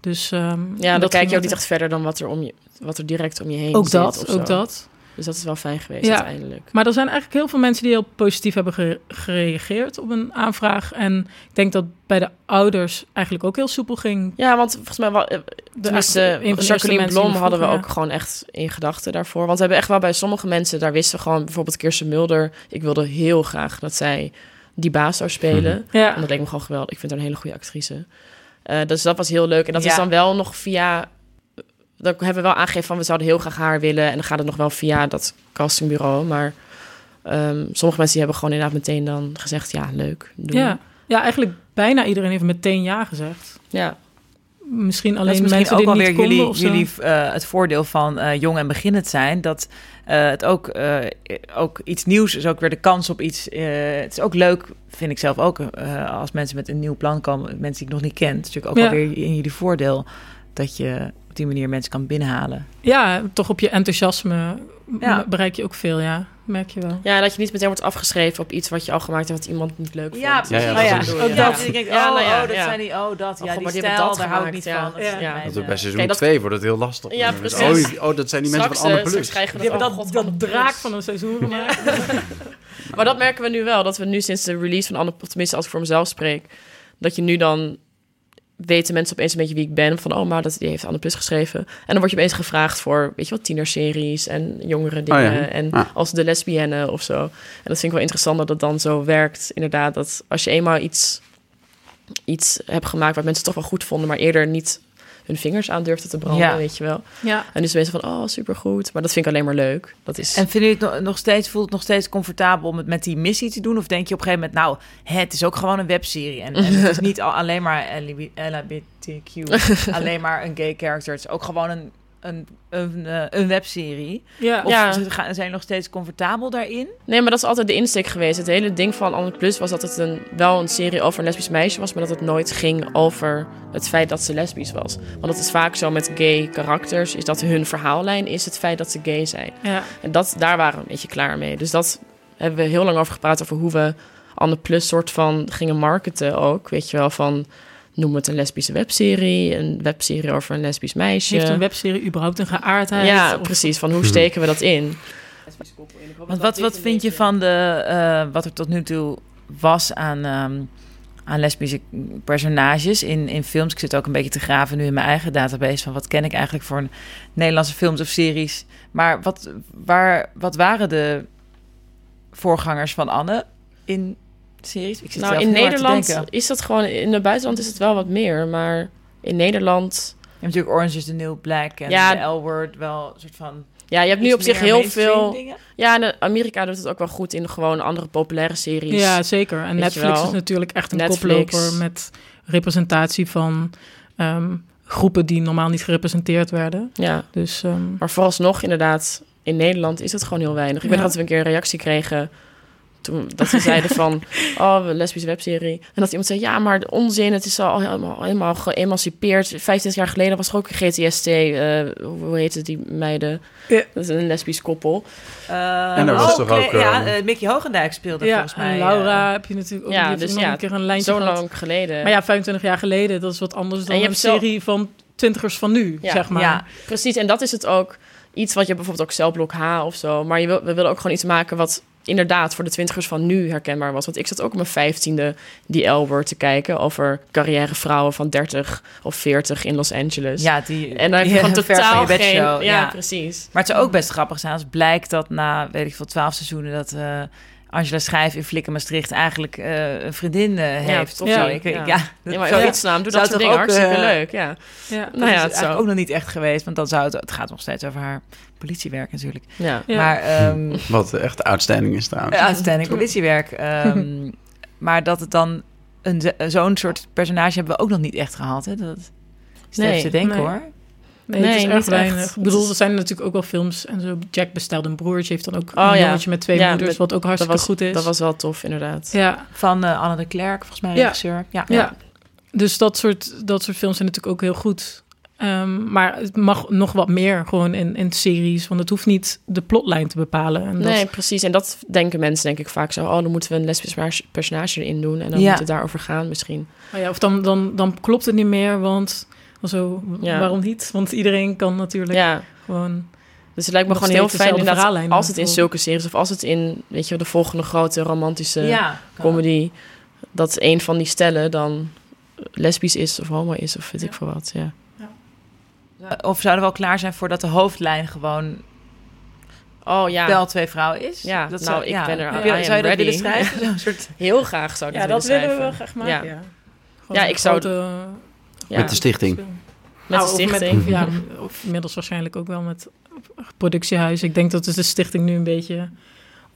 Dus ehm, ja dan dat kijk je ook niet echt verder dan wat er, om je, wat er direct om je heen Ook zit dat, of zo. ook dat. Dus dat is wel fijn geweest Ja. uiteindelijk. Maar er zijn eigenlijk heel veel mensen die heel positief hebben gere- gereageerd op een aanvraag. En ik denk dat bij de ouders eigenlijk ook heel soepel ging. Ja, want volgens mij, wa- eh, De, tenminste, Jacqueline Blom hadden we ook gewoon echt in gedachten daarvoor. Want we hebben echt wel bij sommige mensen, daar wisten we gewoon, bijvoorbeeld Kirsten Mulder. Ik wilde heel graag dat zij die baas zou spelen. Ja, En dat leek me gewoon geweldig. Ik vind haar een hele goede actrice. Eh, dus dat was heel leuk. En dat Ja. is dan wel nog via... Dan hebben we wel aangegeven van we zouden heel graag haar willen. En dan gaat het nog wel via dat castingbureau. Maar ehm, sommige mensen die hebben gewoon inderdaad meteen dan gezegd... Ja, leuk, doen. ja. ja, eigenlijk bijna iedereen heeft meteen ja gezegd. ja. Misschien Dat alleen is misschien mensen ook die wel niet weer konden jullie, jullie eh, het voordeel van eh, jong en beginnend zijn. Dat eh, het ook, eh, ook iets nieuws is, ook weer de kans op iets. eh, het is ook leuk, vind ik zelf ook, eh, als mensen met een nieuw plan komen, mensen die ik nog niet ken. Het is natuurlijk ook Ja. wel weer in jullie voordeel dat je op die manier mensen kan binnenhalen. Ja, toch op je enthousiasme Ja. bereik je ook veel, ja. Merk je wel. ja, dat je niet meteen wordt afgeschreven op iets wat je al gemaakt hebt... wat iemand niet leuk vond. Ja, ja, Oh dat ja, Ja. dat. Ik denk, Ja, oh, nou ja, oh, dat ja. zijn die, oh, dat, Oh, ja, god, die stijl, dat daar hou ik niet ja. van. Dat is Ja. Dat bij seizoen Kijk, dat- 2 wordt het heel lastig. Ja, precies. Oh, oh, dat zijn die mensen Straks, van Anne eh, Plus. Die dat, hebben oh, dat, god, dat draak van een seizoen gemaakt. Maar dat merken we nu wel. Dat we nu sinds de release van Anne... tenminste als ik voor mezelf spreek... dat je nu dan... weten mensen opeens een beetje wie ik ben. Van, oh, maar dat, die heeft Anne Plus geschreven. En dan word je opeens gevraagd voor, weet je wat, tienerseries en jongere dingen. ja. En Ah. als de lesbienne of zo. En dat vind ik wel interessant dat het dan zo werkt. Inderdaad, dat als je eenmaal iets, iets hebt gemaakt wat mensen toch wel goed vonden, maar eerder niet hun vingers aan durfden te branden, Ja. weet je wel. ja. En dus mensen van, oh, supergoed. Maar dat vind ik alleen maar leuk. Dat is... En vinden jullie het nog- nog steeds, voelt het nog steeds comfortabel om het met die missie te doen? Of denk je op een gegeven moment, nou, het is ook gewoon een webserie. En, en het is niet al, alleen maar LB LHBTQ, alleen maar een gay character. Het is ook gewoon een, een, een, eh, een webserie. Ja. Of Ja. ze gaan- zijn nog steeds comfortabel daarin? Nee, maar dat is altijd de insteek geweest. Het hele ding van Anne Plus was dat het een, wel een serie over een lesbisch meisje was, maar dat het nooit ging over het feit dat ze lesbisch was. Want het is vaak zo met gay karakters, is dat hun verhaallijn is het feit dat ze gay zijn. ja. En dat, daar waren we een beetje klaar mee. Dus dat hebben we heel lang over gepraat, over hoe we Anne Plus soort van gingen marketen ook. Weet je wel, van noem het een lesbische webserie, een webserie over een lesbisch meisje. Heeft een webserie überhaupt een geaardheid? ja, Of- precies. Van hoe steken we dat in? Want wat, wat vind je van de, eh, wat er tot nu toe was aan, ehm, aan lesbische personages in, in films? Ik zit ook een beetje te graven nu in mijn eigen database van wat ken ik eigenlijk voor een Nederlandse films of series. Maar wat, waar, wat waren de voorgangers van Anne in series? Ik zit Nou, in Nederland is dat gewoon... In het buitenland is het wel wat meer, maar in Nederland... Je hebt natuurlijk Orange is the New Black en Ja. de L-word wel een soort van... Ja, je hebt nu op zich heel veel... dingen. Ja, en eh, Amerika doet het ook wel goed in gewoon andere populaire series. Ja, zeker. En Weet Netflix is natuurlijk echt een Netflix. koploper met representatie van ehm, groepen die normaal niet gerepresenteerd werden. ja. Dus ehm, Maar vooralsnog inderdaad, in Nederland is het gewoon heel weinig. Ik weet Ja. dat we een keer een reactie kregen toen dat ze zeiden van, oh, een lesbische webserie. En dat iemand zei, ja, maar de onzin, het is al helemaal, helemaal geëmancipeerd. 25 jaar geleden was er ook een GTST, eh, hoe heet het, die meiden? Ja. Dat is een lesbisch koppel. En er was toch ook, Ja, eh, eh, Mickey Hoogendijk speelde Ja, volgens mij. Laura heb je natuurlijk ook ja, dus nog ja, een keer een lijntje Zo gehad. lang geleden. Maar ja, 25 jaar geleden, dat is wat anders dan je een hebt zo- serie van twintigers van nu, Ja. zeg maar. Ja. Precies, en dat is het ook. Iets wat je bijvoorbeeld ook celblok H of zo. Maar je wil, we willen ook gewoon iets maken wat inderdaad voor de twintigers van nu herkenbaar was. Want ik zat ook op mijn vijftiende die L-word te kijken over carrièrevrouwen van 30 of 40 in Los Angeles. ja, die, En dan heb je gewoon totaal geen... Ja, Ja, precies. Maar het zou ook best grappig zijn als blijkt dat na, weet ik veel, twaalf seizoenen... dat eh, Angela Schijf in Flikken Maastricht eigenlijk eh, een vriendin eh, heeft. of ja, zo. Ik, ja. ja. dat Ja, maar zou dat soort toch dingen. ook, Hartstikke eh, leuk, ja. Ja. Dat Nou is ja, het zo. ook nog niet echt geweest, want dan zou het, het gaat nog steeds over haar politiewerk natuurlijk. ja. Maar ehm Wat echt outstanding is trouwens. uitstending politiewerk. ehm, maar dat het dan een zo'n soort personage hebben we ook nog niet echt gehad. Hè? Dat is Nee, te denken nee. hoor. Nee, Nee, het is niet echt weinig. echt. Ik bedoel, er zijn natuurlijk ook wel films en zo. Jack bestelde een broertje, heeft dan ook Oh, een ja. jongetje met twee Ja, moeders, met- wat ook hartstikke was, goed is. dat was wel tof, inderdaad. Ja, Van eh, Anne de Klerk, volgens mij, Ja. regisseur. Ja. ja. Dus dat soort, dat soort films zijn natuurlijk ook heel goed. Ehm, maar het mag nog wat meer gewoon in, in series, want het hoeft niet de plotlijn te bepalen. En dat, Nee, precies. En dat denken mensen denk ik vaak zo. Oh, dan moeten we een lesbisch pers- personage erin doen. En dan Ja. moet het daarover gaan misschien. Oh ja, of dan, dan, dan klopt het niet meer, want zo, Ja. waarom niet? Want iedereen kan natuurlijk Ja, gewoon... dus het lijkt me gewoon heel fijn inderdaad, als het in zulke series... of als het in, weet je, de volgende grote romantische ja comedy... dat een van die stellen dan lesbisch is of homo is of weet Ja. ik veel wat. Ja. Of zouden we al klaar zijn voordat de hoofdlijn gewoon Oh ja, wel twee vrouwen is? Ja, dat nou, ik ben er- je- am zou je dat willen schrijven? Zo'n soort... heel graag zou ik Ja, dat dat willen we willen wel graag maken, Ja. ja. Ja, ik zou- grote- Ja, Met de stichting. met Nou, de of stichting. Met, ja, of inmiddels waarschijnlijk ook wel met productiehuis. Ik denk dat dus de stichting nu een beetje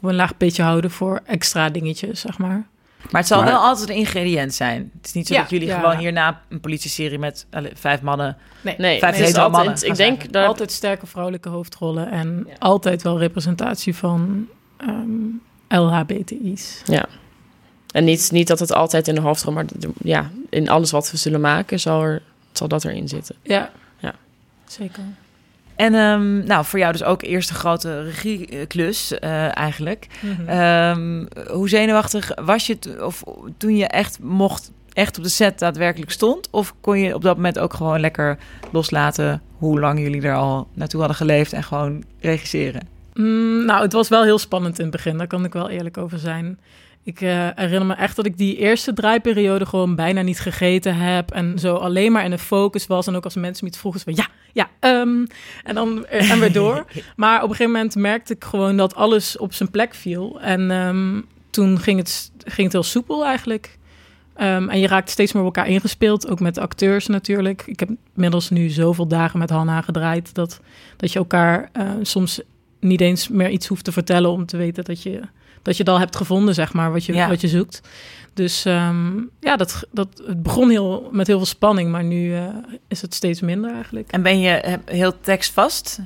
op een laag beetje houden voor extra dingetjes, zeg maar. Maar het zal Maar- wel altijd een ingrediënt zijn. Het is niet zo Ja, dat jullie ja. gewoon hierna een politieserie met alle- vijf mannen... Nee, Vijf het is altijd, mannen ik denk dat Altijd sterke vrouwelijke hoofdrollen en Ja. altijd wel representatie van ehm, LHBTI's. Ja. En niet, niet dat het altijd in de hoofdrol, maar de- ja, in alles wat we zullen maken, zal, er, zal dat erin zitten. Ja, Ja. zeker. En ehm, nou, voor jou dus ook eerste grote regieklus eh, eigenlijk. Mhm. Ehm, hoe zenuwachtig was je t- of toen je echt mocht, echt op de set daadwerkelijk stond? Of kon je op dat moment ook gewoon lekker loslaten hoe lang jullie er al naartoe hadden geleefd en gewoon regisseren? Mm, nou, het was wel heel spannend in het begin. Daar kan ik wel eerlijk over zijn. Ik eh, herinner me echt dat ik die eerste draaiperiode gewoon bijna niet gegeten heb. En zo alleen maar in de focus was. En ook als mensen me iets vroegen, van ja, ja, ehm, en dan eh, en weer door. Maar op een gegeven moment merkte ik gewoon dat alles op zijn plek viel. En ehm, toen ging het, ging het heel soepel eigenlijk. Ehm, en je raakt steeds meer op elkaar ingespeeld, ook met de acteurs natuurlijk. Ik heb inmiddels nu zoveel dagen met Hanna gedraaid dat, dat je elkaar eh, soms niet eens meer iets hoeft te vertellen om te weten dat je, dat je het al hebt gevonden, zeg maar, wat je, Ja. wat je zoekt. Dus ehm, ja, dat, dat, het begon heel, met heel veel spanning, maar nu eh, is het steeds minder eigenlijk. En ben je heel tekstvast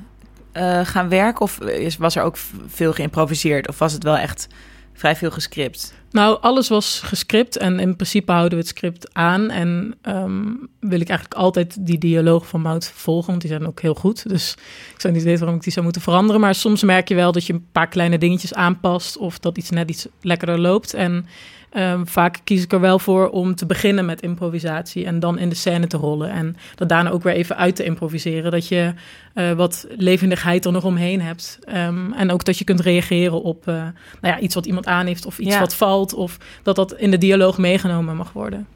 eh, gaan werken of is, was er ook veel geïmproviseerd? Of was het wel echt vrij veel gescript? Nou, alles was gescript en in principe houden we het script aan. En ehm, wil ik eigenlijk altijd die dialoog van Mout volgen, want die zijn ook heel goed. Dus ik zou niet weten waarom ik die zou moeten veranderen. Maar soms merk je wel dat je een paar kleine dingetjes aanpast of dat iets net iets lekkerder loopt. En ehm, vaak kies ik er wel voor om te beginnen met improvisatie en dan in de scène te rollen. En dat daarna ook weer even uit te improviseren. Dat je eh, wat levendigheid er nog omheen hebt. Ehm, en ook dat je kunt reageren op eh, nou ja, iets wat iemand aan heeft of iets Ja. wat valt. Of dat dat in de dialoog meegenomen mag worden.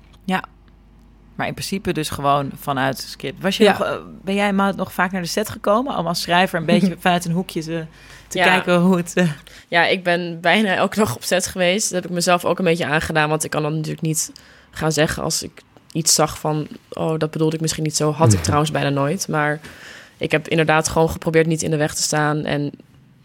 Maar in principe dus gewoon vanuit het script. Was je Ja. nog, eh, ben jij Maud, nog vaak naar de set gekomen? Om als schrijver een beetje vanuit een hoekje te, te Ja. kijken hoe het... eh, Ja, ik ben bijna elke dag op set geweest. Dat heb ik mezelf ook een beetje aangedaan. Want ik kan dan natuurlijk niet gaan zeggen als ik iets zag van... oh, dat bedoelde ik misschien niet zo. Had ik trouwens bijna nooit. Maar ik heb inderdaad gewoon geprobeerd niet in de weg te staan. En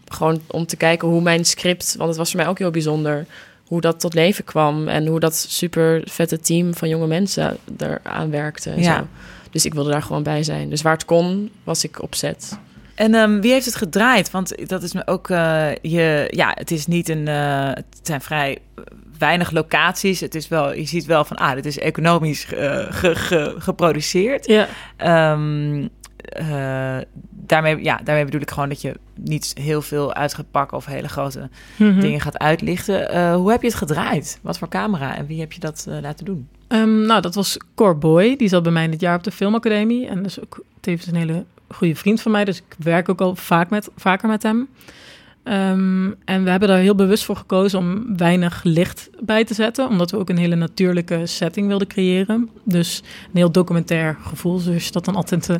gewoon om te kijken hoe mijn script... want het was voor mij ook heel bijzonder... hoe dat tot leven kwam. En hoe dat super vette team van jonge mensen eraan werkte. En Ja. zo. Dus ik wilde daar gewoon bij zijn. Dus waar het kon, was ik op set. En ehm, wie heeft het gedraaid? Want dat is me ook eh, je. Ja, het is niet een. eh, het zijn vrij weinig locaties. Het is wel. Je ziet wel van. Ah, dit is economisch ge- ge- geproduceerd. Ja. Eh, daarmee, ja, daarmee bedoel ik gewoon dat je niet heel veel uit gaat pakken of hele grote Mhm. dingen gaat uitlichten. Eh, hoe heb je het gedraaid? Wat voor camera en wie heb je dat eh, laten doen? Ehm, nou, dat was Cor Boy. Die zat bij mij dit jaar op de filmacademie. En dat is ook tevens een hele goede vriend van mij. Dus ik werk ook al vaak met, vaker met hem. Ehm, en we hebben daar heel bewust voor gekozen om weinig licht bij te zetten. Omdat we ook een hele natuurlijke setting wilden creëren. Dus een heel documentair gevoel, zoals je dat dan altijd eh,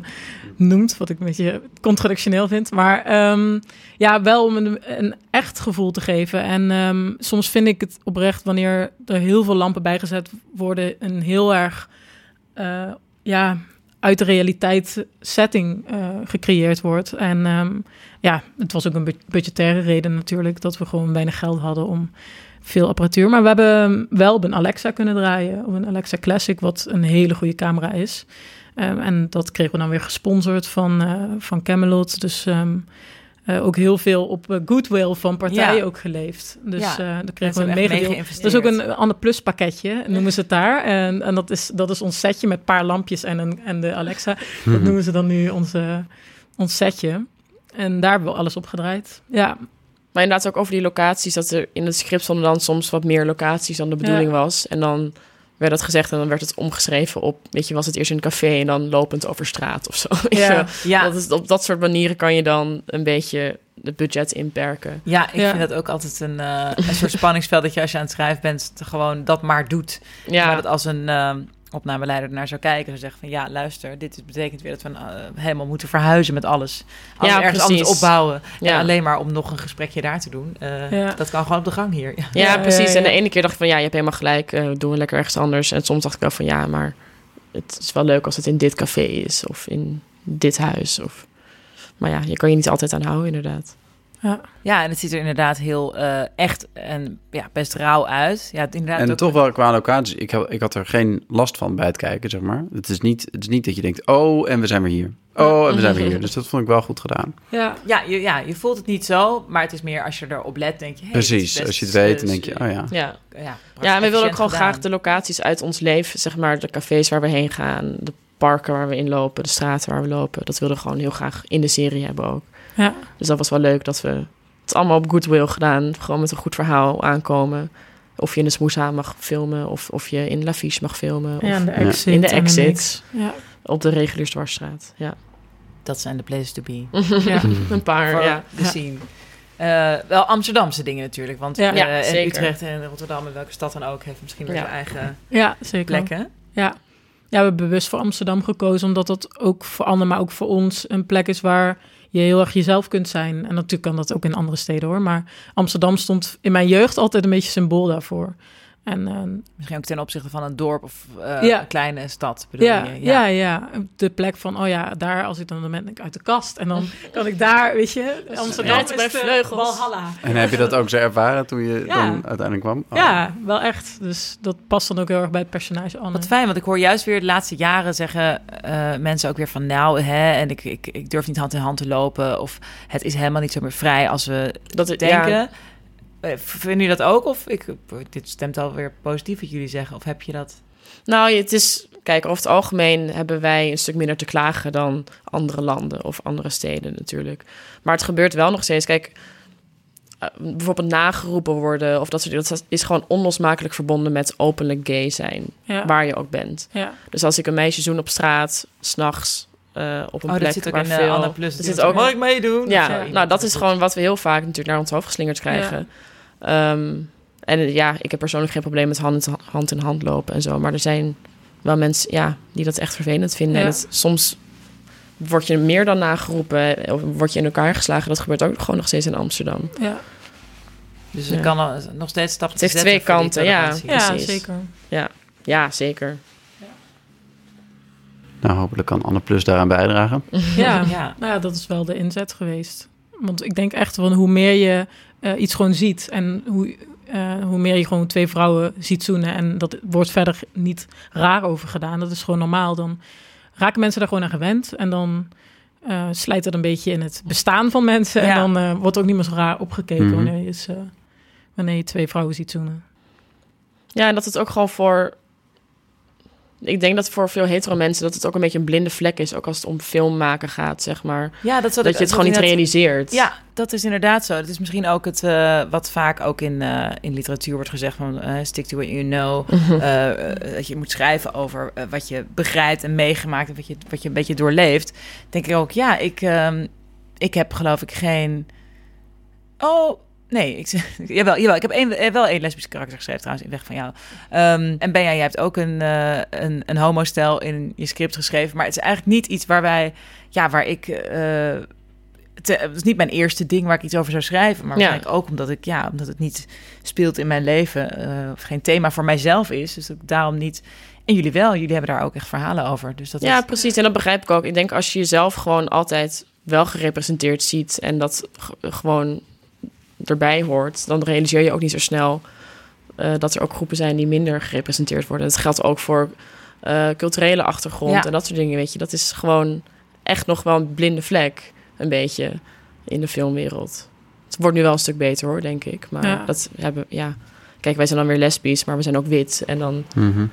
noemt. Wat ik een beetje contradictioneel vind. Maar ehm, ja, wel om een, echt gevoel te geven. En ehm, soms vind ik het oprecht wanneer er heel veel lampen bijgezet worden, een heel erg eh, ja, uit de realiteit setting eh, gecreëerd wordt. En ja, het was ook een bu- budgettaire reden natuurlijk, dat we gewoon weinig geld hadden om veel apparatuur. Maar we hebben wel op een Alexa kunnen draaien, op een Alexa Classic, wat een hele goede camera is. Ehm, en dat kregen we dan weer gesponsord van, eh, van Camelot. Dus ehm, eh, ook heel veel op eh, goodwill van partijen Ja. ook geleefd. Dus Ja, eh daar kregen we een geïnvesteerd. Dat is ook een ander plus pakketje, noemen ze het daar. En, en dat, is, dat is ons setje met een paar lampjes en, een, en de Alexa. Dat noemen ze dan nu onze, ons setje. En daar hebben we alles op gedraaid. Ja, Maar inderdaad ook over die locaties, dat er in het script stonden dan soms wat meer locaties dan de bedoeling Ja. was. En dan werd dat gezegd en dan werd het omgeschreven op, weet je, was het eerst in een café en dan lopend over straat of zo. Ja. Ja, Dat is, op dat soort manieren kan je dan een beetje het budget inperken. Ja, ik Ja. vind dat ook altijd een, eh, een soort spanningsveld dat je als je aan het schrijven bent, te gewoon dat maar doet. Ja, Maar dat als een eh, opnameleider ernaar zou kijken en zeggen van ja, luister, dit betekent weer dat we eh, helemaal moeten verhuizen met alles. Ja, ergens precies. anders opbouwen. Ja. En alleen maar om nog een gesprekje daar te doen. eh, Ja. Dat kan gewoon op de gang hier. Ja. ja, Ja, precies. ja, En de ene keer dacht ik van, ja, je hebt helemaal gelijk, eh, doen we lekker ergens anders. En soms dacht ik wel van, ja, maar het is wel leuk als het in dit café is of in dit huis. Of... Maar ja, je kan je niet altijd aan houden, inderdaad. Ja. ja, en het ziet er inderdaad heel eh, echt en ja, best rauw uit. Ja, het inderdaad En ook- toch wel qua locatie. Ik, ik had er geen last van bij het kijken, zeg maar. Het is, niet, het is niet dat je denkt, oh, en we zijn weer hier. Oh, en we zijn weer hier. Dus dat vond ik wel goed gedaan. ja. Ja je, ja, je voelt het niet zo, maar het is meer als je erop let, denk je... hey, Precies. best, Als je het weet, dan denk je, oh ja. Ja, Ja, ja en we willen ook gewoon gedaan. graag de locaties uit ons leven, zeg maar, de cafés waar we heen gaan, de parken waar we in lopen, de straten waar we lopen. Dat wilden we gewoon heel graag in de serie hebben ook. Ja. Dus dat was wel leuk dat we het allemaal op goodwill gedaan, gewoon met een goed verhaal aankomen. Of je in de Smoesa mag filmen, of, of je in Lafiche mag filmen, of Ja, de exit. in de exit. Ja. op de reguliersdwarsstraat. Ja, Dat zijn de places to be. Ja. een paar, voor ja. de scene. Eh, wel Amsterdamse dingen natuurlijk, want Ja. eh, Ja, en zeker. Utrecht en Rotterdam en welke stad dan ook heeft misschien weer Ja. zijn eigen ja, zeker. plekken. Ja. ja, we hebben bewust voor Amsterdam gekozen, omdat dat ook voor anderen, maar ook voor ons een plek is waar je heel erg jezelf kunt zijn. En natuurlijk kan dat ook in andere steden hoor, maar Amsterdam stond in mijn jeugd altijd een beetje symbool daarvoor. En ehm, Misschien ook ten opzichte van een dorp of eh, Ja. een kleine stad, bedoel ja, je? ja. Ja, De plek van, oh ja, daar als ik dan, dan ben ik uit de kast. En dan kan ik daar, weet je, Amsterdam Ja, is de vleugels. En heb je dat ook zo ervaren toen je Ja. dan uiteindelijk kwam? Oh. Ja, wel echt. Dus dat past dan ook heel erg bij het personage Anne. Wat fijn, want ik hoor juist weer de laatste jaren zeggen eh, mensen ook weer van nou, hè, en ik, ik, ik durf niet hand in hand te lopen. Of het is helemaal niet zo meer vrij als we Dat het, denken. Eh, Vinden jullie dat ook? Of ik, dit stemt alweer positief wat jullie zeggen. Of heb je dat? Nou, het is, kijk, over het algemeen hebben wij een stuk minder te klagen dan andere landen of andere steden natuurlijk. Maar het gebeurt wel nog steeds. Kijk, eh, bijvoorbeeld nageroepen worden of dat soort dingen, dat is gewoon onlosmakelijk verbonden met openlijk gay zijn, ja. waar je ook bent. ja. Dus als ik een meisje zoen op straat, s'nachts, eh op een oh, plek dat zit ook waar in uh, veel... Anne Plus. Die zit ook, Mag ik meedoen? ja, nou dat is gewoon wat we heel vaak natuurlijk naar ons hoofd geslingerd krijgen. Ehm, en eh, ja, ik heb persoonlijk geen probleem met hand in hand, in hand lopen en zo. Maar er zijn wel mensen ja, die dat echt vervelend vinden. Ja. En het, soms word je meer dan nageroepen of word je in elkaar geslagen. Dat gebeurt ook gewoon nog steeds in Amsterdam. ja. Dus er Ja. kan nog steeds stappen Het heeft te zetten twee kanten, ja. ja zeker. Ja, zeker. Nou, hopelijk kan Anne Plus daaraan bijdragen. Ja. Ja. Nou ja, dat is wel de inzet geweest. Want ik denk echt van hoe meer je eh, iets gewoon ziet en hoe, eh, hoe meer je gewoon twee vrouwen ziet zoenen en dat wordt verder niet raar over gedaan, dat is gewoon normaal, dan raken mensen daar gewoon aan gewend en dan eh, slijt dat een beetje in het bestaan van mensen. Ja. En dan eh, wordt ook niet meer zo raar opgekeken Mhm. wanneer, je, eh, wanneer je twee vrouwen ziet zoenen. Ja, en dat het ook gewoon voor... Ik denk dat voor veel hetero mensen dat het ook een beetje een blinde vlek is. Ook als het om film maken gaat, zeg maar. Ja, dat, Dat je het gewoon niet realiseert. Ja, dat is inderdaad zo. Dat is misschien ook het eh, wat vaak ook in, eh, in literatuur wordt gezegd van eh, stick to what you know. Mhm. Dat je moet schrijven over wat je begrijpt en meegemaakt en wat je, wat je een beetje doorleeft. Denk ik ook, ja, ik, ehm, ik heb geloof ik geen. Oh. Nee, ik, jawel, jawel, ik heb één, eh, wel één lesbisch karakter geschreven trouwens in Weg van jou. Ehm, en Benja, jij hebt ook een, eh een, een homostel in je script geschreven. Maar het is eigenlijk niet iets waar wij, ja, waar ik... eh, te- het is niet mijn eerste ding waar ik iets over zou schrijven. Maar Ja. waarschijnlijk ook omdat, ik, ja, omdat het niet speelt in mijn leven. of geen thema voor mijzelf is. Dus dat ik daarom niet... En jullie wel, jullie hebben daar ook echt verhalen over. Dus dat Ja, is, precies. En dat begrijp ik ook. Ik denk als je jezelf gewoon altijd wel gerepresenteerd ziet en dat gewoon erbij hoort, dan realiseer je ook niet zo snel eh, dat er ook groepen zijn die minder gerepresenteerd worden. Dat geldt ook voor eh, culturele achtergrond Ja. en dat soort dingen. Weet je, dat is gewoon echt nog wel een blinde vlek, een beetje in de filmwereld. Het wordt nu wel een stuk beter hoor, denk ik. Maar Ja. dat hebben, ja. Kijk, wij zijn dan weer lesbisch, maar we zijn ook wit. En dan Mhm.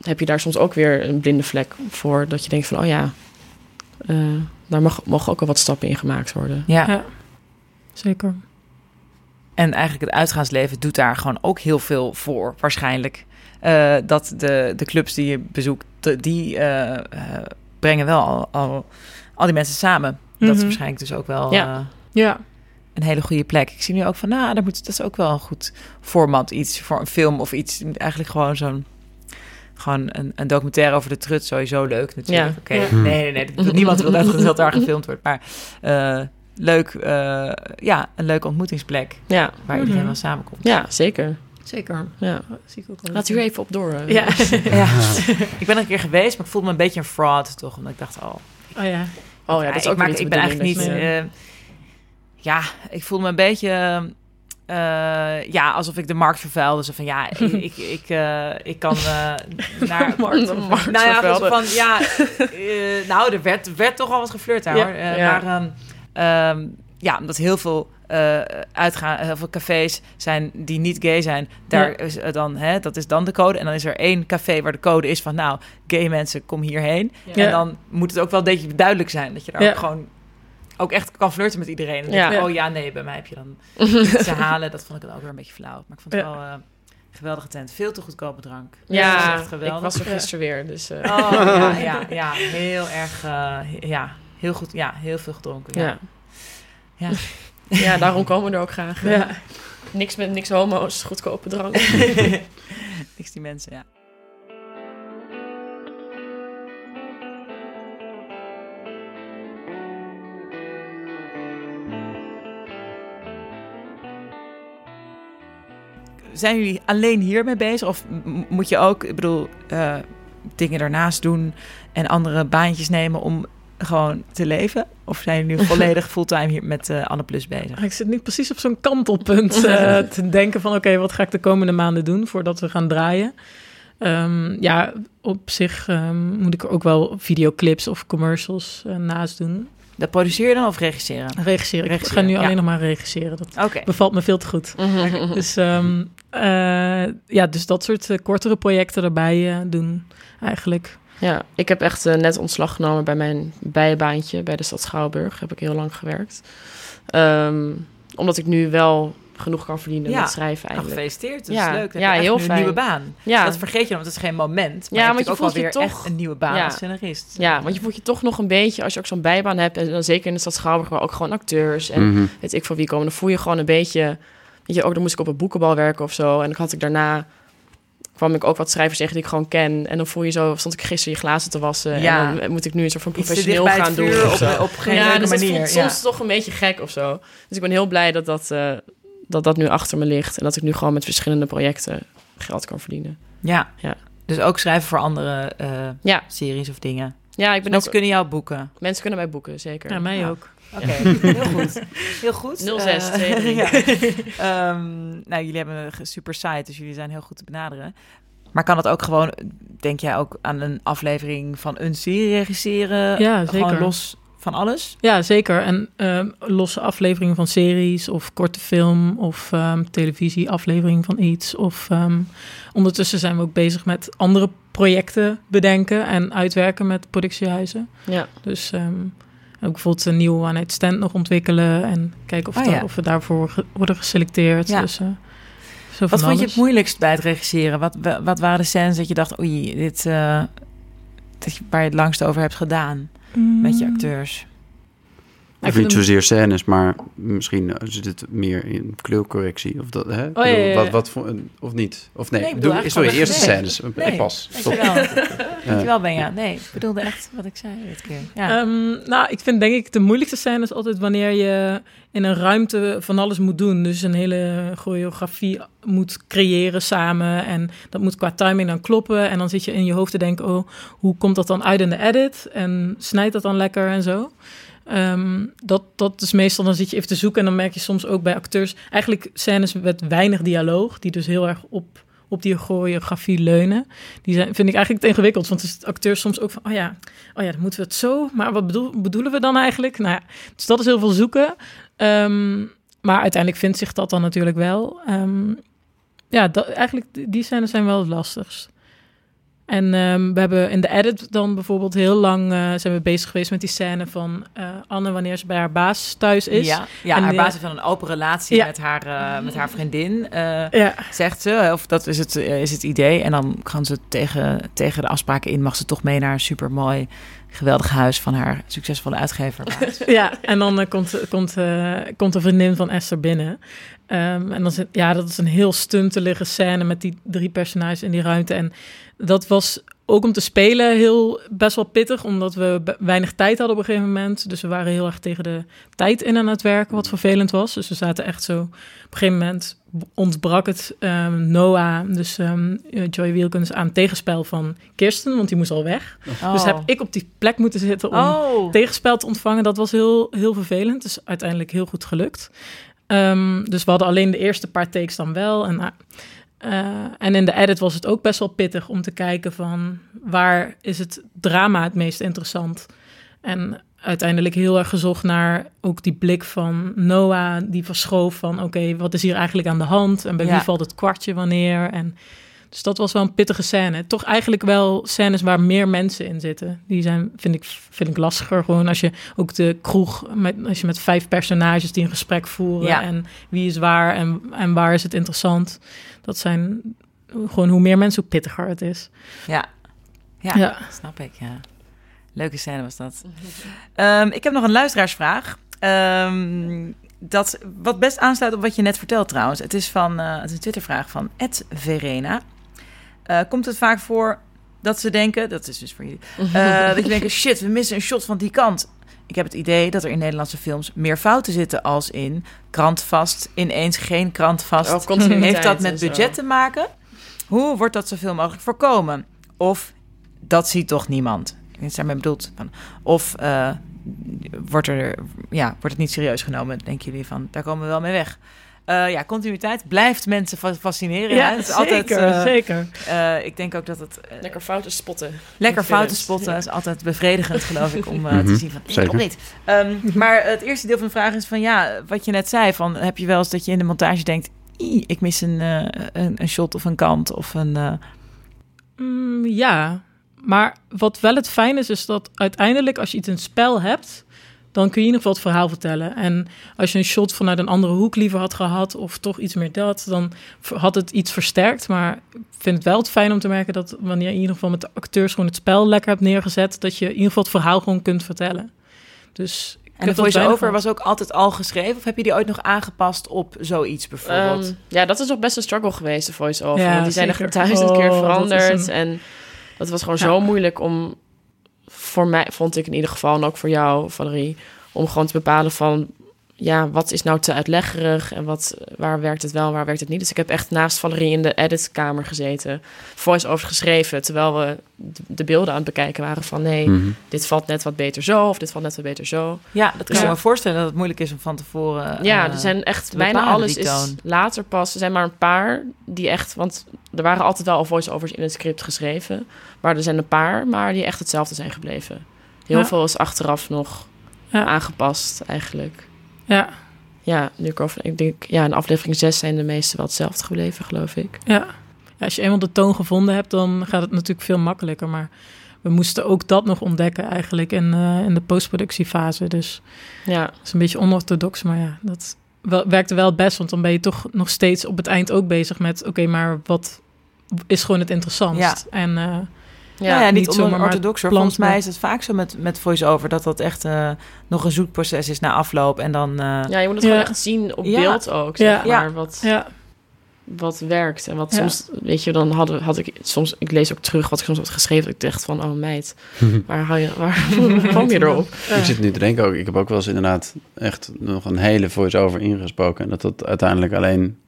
heb je daar soms ook weer een blinde vlek voor. Dat je denkt van, oh ja, eh, daar mag, mogen ook wel wat stappen in gemaakt worden. ja. Ja. Zeker. En eigenlijk het uitgaansleven doet daar gewoon ook heel veel voor, waarschijnlijk. Eh, dat de, de clubs die je bezoekt, de- die eh, eh, brengen wel al, al, al die mensen samen. Dat is Mhm. waarschijnlijk dus ook wel Ja. eh, Ja. een hele goede plek. Ik zie nu ook van, nou, daar moet, dat is ook wel een goed format. Iets voor een film of iets. Eigenlijk gewoon zo'n... Gewoon een, een documentaire over de trut, sowieso leuk natuurlijk. Ja. Oké, Ja. nee, nee, nee. dat- Niemand wil dat het daar gefilmd wordt. Maar eh, leuk, eh, ja, een leuke ontmoetingsplek Ja, waar iedereen Mhm. wel samenkomt. ja zeker. Zeker. Ja. Zie ik ook wel. Laat u even op door. eh. Ja. Ja. ik ben er een keer geweest, maar ik voelde me een beetje een fraud toch. Omdat ik dacht, oh, Oh ja. Oh ja, dat is ik, ook maak- weer niet de ik ben bedoeling eigenlijk niet... eh, ja, ik voel me een beetje... eh, ja, alsof ik de markt vervuilde. Zo van, ja, ik, ik, ik, eh, ik kan eh, naar... Markt- de markt nou ja, van, ja... nou, er werd, werd toch al wat geflirt daar, Ja, hoor. Eh, ja. Maar ehm, ehm, ja, omdat heel veel... eh uitgaan, heel veel cafés zijn die niet gay zijn. Daar Ja. is eh, dan, hè, dat is dan de code. En dan is er één café waar de code is van, nou, gay mensen, kom hierheen. Ja. En dan moet het ook wel een beetje duidelijk zijn dat je daar Ja. ook gewoon ook echt kan flirten met iedereen. En dan Ja. denk je, oh ja, nee, bij mij heb je dan te halen. Dat vond ik dan ook weer een beetje flauw. Maar ik vond het wel een geweldige tent. Veel te goedkope drank. Ja, Dat is echt ik geweldig. was er gisteren weer. Dus Oh ja, ja, ja, heel erg, ja, heel goed, ja, heel veel gedronken. Ja. ja. Ja. Ja. daarom komen we er ook graag. Ja. Niks met niks homo's, goedkope drank. Niks die mensen, ja. Zijn jullie alleen hiermee bezig? Of moet je ook, ik bedoel, eh, dingen daarnaast doen en andere baantjes nemen om gewoon te leven? Of zijn jullie nu volledig fulltime hier met eh Anne Plus bezig? Ik zit nu precies op zo'n kantelpunt eh, te denken van... oké, wat ga ik de komende maanden doen voordat we gaan draaien? Ehm, ja, op zich ehm, moet ik er ook wel videoclips of commercials eh, naast doen. Dat produceer je dan of regisseren? Regisseren. Ik ga nu ja. alleen nog maar regisseren. Dat bevalt me veel te goed. Dus, ehm, eh, ja, dus dat soort kortere projecten erbij doen eigenlijk. Ja, ik heb echt eh, net ontslag genomen bij mijn bijbaantje bij de stad Schouwburg. Heb ik heel lang gewerkt. Ehm, omdat ik nu wel genoeg kan verdienen Ja. met schrijven Nou, eigenlijk. gefeliciteerd. Dat Ja. is leuk. Dan Ja, heb je heel fijn. een nieuwe baan. Ja. Dat vergeet je dan, want het is geen moment. Maar Ja, je want hebt je ook voelt alweer je toch- echt een nieuwe baan Ja. als scenarist. Ja, want je voelt je toch nog een beetje, als je ook zo'n bijbaan hebt, en dan zeker in de stad Schouwburg, waar ook gewoon acteurs en Mhm. weet ik van wie komen, dan voel je gewoon een beetje, weet je, ook dan moest ik op een boekenbal werken of zo, en dan had ik daarna, kwam ik ook wat schrijvers tegen die ik gewoon ken, en dan voel je zo, stond ik gisteren je glazen te wassen, Ja. en dan moet ik nu een soort van Iets te dicht professioneel gaan doen. of zo. op, op geen ja, dus dat manier. voelt ja. soms toch een beetje gek of zo. Dus ik ben heel blij dat dat, eh, dat dat nu achter me ligt, en dat ik nu gewoon met verschillende projecten geld kan verdienen. Ja. Ja. Dus ook schrijven voor andere eh, Ja. series of dingen. Ja, ik ben Mensen ook, kunnen jou boeken. mensen kunnen mij boeken, zeker. Ja, mij Ja. ook. Oké, heel goed. Heel goed. 06, Eh, 23. ja. Ehm, nou, jullie hebben een super site, dus jullie zijn heel goed te benaderen. Maar kan het ook gewoon, denk jij ook aan een aflevering van een serie regisseren? Ja, Gewoon zeker. los van alles? Ja, zeker. En ehm, losse afleveringen van series of korte film of ehm televisieaflevering van iets. Of ehm, ondertussen zijn we ook bezig met andere projecten bedenken en uitwerken met productiehuizen. Ja. Dus ehm, ook bijvoorbeeld een nieuwe one night stand nog ontwikkelen en kijken of, Oh ja. of we daarvoor ge- worden geselecteerd. Ja. Dus, eh, zo Wat vond je het moeilijkst bij het regisseren? Wat, wa- wat waren de scènes dat je dacht, oei, dit, dat je, waar je het langst over hebt gedaan met je Mm. acteurs? Ik Of vind niet zozeer scènes, maar misschien eh, zit het meer in kleurcorrectie. Of, dat, hè? Ik Oh, ja, bedoel, ja, ja. Wat, wat voor, of niet? Of nee, Nee, ik doe, sorry, eigenlijk eerste scènes. Nee, pas. Stop. Dankjewel. Dankjewel, Benja. Nee, ik bedoelde echt wat ik zei dit keer. Ja. Ehm, nou, ik vind denk ik de moeilijkste scène is altijd wanneer je in een ruimte van alles moet doen. Dus een hele choreografie moet creëren samen. En dat moet qua timing dan kloppen. En dan zit je in je hoofd te denken, oh, hoe komt dat dan uit in de edit? En snijdt dat dan lekker en zo? Ehm, dat, dat is meestal, dan zit je even te zoeken en dan merk je soms ook bij acteurs... eigenlijk scènes met weinig dialoog, die dus heel erg op, op die choreografie leunen. Die zijn, vind ik eigenlijk te ingewikkeld, want is acteurs soms ook van... oh ja, oh ja, dan moeten we het zo, maar wat bedoel, bedoelen we dan eigenlijk? Nou ja, dus dat is heel veel zoeken. Ehm, maar uiteindelijk vindt zich dat dan natuurlijk wel. Ehm, ja, dat, eigenlijk die scènes zijn wel het lastigst. En ehm, we hebben in de edit dan bijvoorbeeld heel lang eh, zijn we bezig geweest met die scène van eh, Anne wanneer ze bij haar baas thuis is. Ja, ja En haar die- basis van een open relatie Ja. met, haar, eh, met haar vriendin, Ja, zegt ze. Of dat is het, is het idee. En dan gaan ze tegen, tegen de afspraken in, mag ze toch mee naar een supermooi, geweldig huis van haar succesvolle uitgever. ja, en dan komt, komt, komt een vriendin van Esther binnen. Ehm, en dan zit, ja, dat is een heel stuntelige scène met die drie personages in die ruimte. En dat was ook om te spelen heel best wel pittig, omdat we weinig tijd hadden op een gegeven moment. Dus we waren heel erg tegen de tijd in aan het werken, wat vervelend was. Dus we zaten echt zo. Op een gegeven moment ontbrak het ehm, Noah, dus ehm, Joy Wilkins, aan tegenspel van Kirsten, want die moest al weg. Dus heb ik op die plek moeten zitten om Oh, tegenspel te ontvangen. Dat was heel, heel vervelend. Dus uiteindelijk heel goed gelukt. Ehm, dus we hadden alleen de eerste paar takes dan wel. En, nou, eh, en in de edit was het ook best wel pittig om te kijken van waar is het drama het meest interessant. En uiteindelijk heel erg gezocht naar ook die blik van Noah, die verschoof van oké, wat is hier eigenlijk aan de hand? En bij Ja. wie valt het kwartje wanneer? En dus dat was wel een pittige scène. Toch eigenlijk wel scènes waar meer mensen in zitten. Die zijn, vind ik, vind ik lastiger. Gewoon als je ook de kroeg, met, als je met vijf personages die een gesprek voeren. Ja. En wie is waar en, en waar is het interessant. Dat zijn gewoon hoe meer mensen, hoe pittiger het is. ja. Ja, Ja. snap ik, ja. Leuke scène was dat. Ehm, ik heb nog een luisteraarsvraag. Ehm, dat, wat best aansluit op wat je net vertelt trouwens. Het is, van, eh, het is een Twittervraag van Ed Verena. Eh, komt het vaak voor dat ze denken... Dat is dus voor jullie. eh, dat je denkt, shit, we missen een shot van die kant. Ik heb het idee dat er in Nederlandse films meer fouten zitten... als in krantvast, ineens geen krantvast. Oh, Heeft dat met budget te maken? Hoe wordt dat zoveel mogelijk voorkomen? Of dat ziet toch niemand? Ik is daarmee bedoeld. Van, of eh, wordt, er, ja, wordt het niet serieus genomen? Denken jullie van, daar komen we wel mee weg? Eh, ja, continuïteit blijft mensen fa- fascineren. hè? Het is altijd, zeker, eh, zeker. eh, ik denk ook dat het Lekker fouten spotten. lekker fouten spotten Ja. is altijd bevredigend, geloof ik, om eh, te zien van, nee, zeker. klopt niet. Ehm, maar het eerste deel van de vraag is van, ja, wat je net zei, van, heb je wel eens dat je in de montage denkt, " Ie, ik mis een, eh, een, een shot of een kant of een... eh, Mm, ja, maar wat wel het fijn is, is dat uiteindelijk als je iets in het spel hebt, dan kun je in ieder geval het verhaal vertellen. En als je een shot vanuit een andere hoek liever had gehad, of toch iets meer dat, dan had het iets versterkt. Maar ik vind het wel het fijn om te merken dat wanneer je in ieder geval met de acteurs gewoon het spel lekker hebt neergezet, dat je in ieder geval het verhaal gewoon kunt vertellen. Dus ik En de voice-over was ook altijd al geschreven? Of heb je die ooit nog aangepast op zoiets bijvoorbeeld? Ehm, ja, dat is nog best een struggle geweest, de voice-over. Ja, want die zijn echt duizend keer Oh, dat is veranderd. een- En dat was gewoon Ja. zo moeilijk om... Voor mij, vond ik in ieder geval, en ook voor jou, Valerie... om gewoon te bepalen van... ja, wat is nou te uitleggerig en wat, waar werkt het wel en waar werkt het niet. Dus ik heb echt naast Valerie in de editkamer gezeten... voice-overs geschreven, terwijl we de- de beelden aan het bekijken waren van... nee, Mhm. dit valt net wat beter zo of dit valt net wat beter zo. ja, dat kan Ja. ik me voorstellen dat het moeilijk is om van tevoren... Ja, eh, er zijn echt bijna alles is later pas. Er zijn maar een paar die echt, want er waren altijd wel al voice-overs in het script geschreven, maar er zijn een paar, maar die echt hetzelfde zijn gebleven. Heel Ja. veel is achteraf nog Ja. aangepast eigenlijk. Ja, Ja, nu ik over, ik denk, ja, in aflevering 6 zijn de meeste wel hetzelfde gebleven, geloof ik. ja. ja. Als je eenmaal de toon gevonden hebt, dan gaat het natuurlijk veel makkelijker. Maar we moesten ook dat nog ontdekken eigenlijk in, eh, in de postproductiefase. Dus Ja, dat is een beetje onorthodox, maar ja, dat wel, werkte wel het best. Want dan ben je toch nog steeds op het eind ook bezig met... oké, maar wat is gewoon het interessantst? Ja. En eh, ja. Ja, ja, niet niet zomaar, maar orthodox. hoor. plant Volgens mij is het vaak zo met, met voice-over dat dat echt eh, nog een zoet proces is na afloop. En dan. eh, Ja, je moet het Ja. gewoon echt zien op Ja. beeld ook, Ja. zeg maar, wat, ja, wat werkt. En wat Ja. soms, weet je, dan hadden, had ik soms, ik lees ook terug wat ik soms had geschreven, dat ik dacht van, oh meid, waar, haal je, waar kom je erop? Ik zit nu te denken ook, ik heb ook wel eens inderdaad echt nog een hele voice-over ingesproken. En dat dat uiteindelijk alleen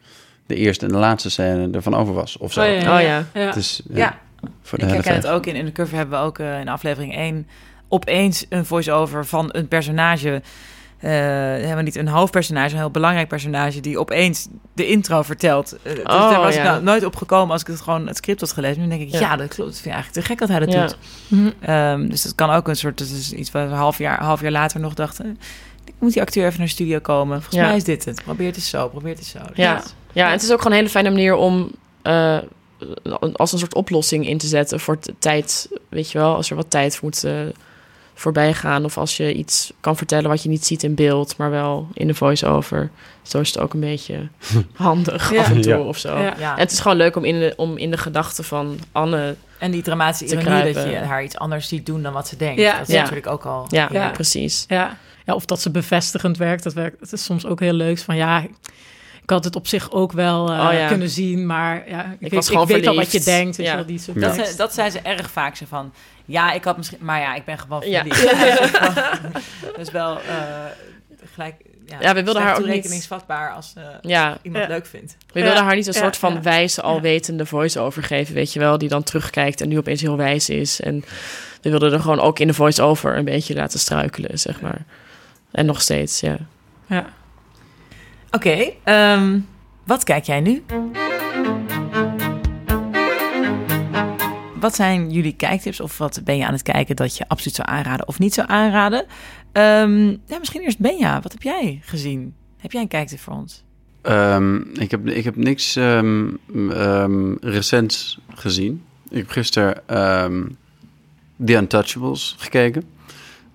de eerste en de laatste scène ervan over was. Of zo. Oh, ja, Oh ja. ja. Het is ja, ja, voor de ik herken het ook in, in de cover hebben we ook eh, in aflevering 1 opeens een voice-over van een personage. eh helemaal niet een hoofdpersonage, een heel belangrijk personage die opeens de intro vertelt. Dus Oh, daar was ja. ik nou nooit op gekomen als ik het gewoon het script had gelezen. Nu denk ik, ja, Ja. dat klopt. Dat vind ik eigenlijk te gek dat hij dat Ja. doet. Mhm. Ehm, dus dat kan ook een soort, dat is iets wat een half jaar, half jaar later nog dachten. Ik moet die acteur even naar de studio komen. Volgens Ja. mij is dit het. Probeer het eens zo, probeer het eens zo. Ja. Dus- Ja, en het is ook gewoon een hele fijne manier om eh, als een soort oplossing in te zetten voor tijd. Weet je wel, als er wat tijd moet eh, voorbij gaan. Of als je iets kan vertellen wat je niet ziet in beeld, maar wel in de voice-over. Zo is het ook een beetje handig Ja. af en toe Ja. of zo. Ja. En het is gewoon leuk om in de, om in de gedachten van Anne... En die dramatische te ironie dat je haar iets anders ziet doen dan wat ze denkt. Ja. Dat is Ja. natuurlijk ook al... Ja, Ja. precies. Ja. ja, of dat ze bevestigend werkt. Dat, werkt, dat is soms ook heel leuk. Van ja, ik had het op zich ook wel eh, Oh ja. kunnen zien, maar ja, ik, weet, was ik gewoon weet al wat je denkt. Weet Ja. je wel, die soort Ja. Dat, zei ze erg vaak. Ze van, ja, ik had misschien... Maar ja, ik ben gewoon Ja. verliefd. dus wel eh, gelijk... Ja, Ja, we wilden haar ook niet- toerekeningsvatbaar als eh, Ja, iemand Ja. leuk vindt. we Ja. wilden haar niet een Ja, soort van ja. wijze, alwetende voice-over geven, weet je wel. Die dan terugkijkt en nu opeens heel wijs is. En we wilden er gewoon ook in de voice-over een beetje laten struikelen, zeg maar. En nog steeds, ja. Ja. Oké, ehm, wat kijk jij nu? Wat zijn jullie kijktips of wat ben je aan het kijken dat je absoluut zou aanraden of niet zou aanraden? Ehm, ja, misschien eerst Benja, wat heb jij gezien? Heb jij een kijktip voor ons? Ehm, ik, heb, ik heb niks recents gezien. Ik heb gisteren The Untouchables gekeken.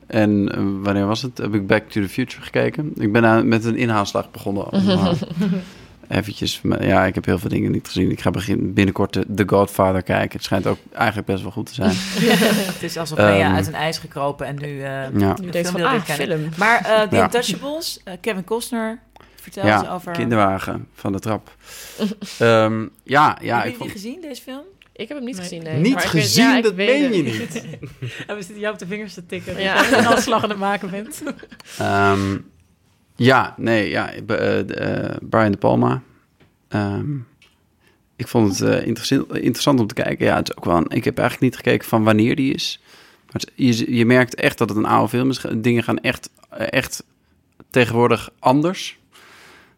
En eh, wanneer was het? Heb ik Back to the Future gekeken. Ik ben aan, met een inhaalslag begonnen. Eventjes, maar ja, ik heb heel veel dingen niet gezien. Ik ga begin, binnenkort de The Godfather kijken. Het schijnt ook eigenlijk best wel goed te zijn. Het is alsof Ehm, uit een ijs gekropen en nu... eh Ja. Nu de denkt film van, ah. Maar eh The Ja. Untouchables, Kevin Costner, vertel eens Ja, over... kinderwagen van de trap. Ehm, ja, ja, Heb je die vond... gezien, deze film? Ik heb hem niet Nee. gezien, nee. Niet Maar ik weet- gezien, ja, ik dat meen je het. niet. En we zitten jou op de vingers te tikken. Ja. Ja. een afslag aan het maken bent. Ehm, ja, nee, ja. ik ben, eh, eh, Brian De Palma. Ehm, ik vond het eh, interessant, interessant om te kijken. Ja, het is ook wel een, ik heb eigenlijk niet gekeken van wanneer die is. Maar het- je, je merkt echt dat het een oude film is. Dingen gaan echt, echt tegenwoordig anders.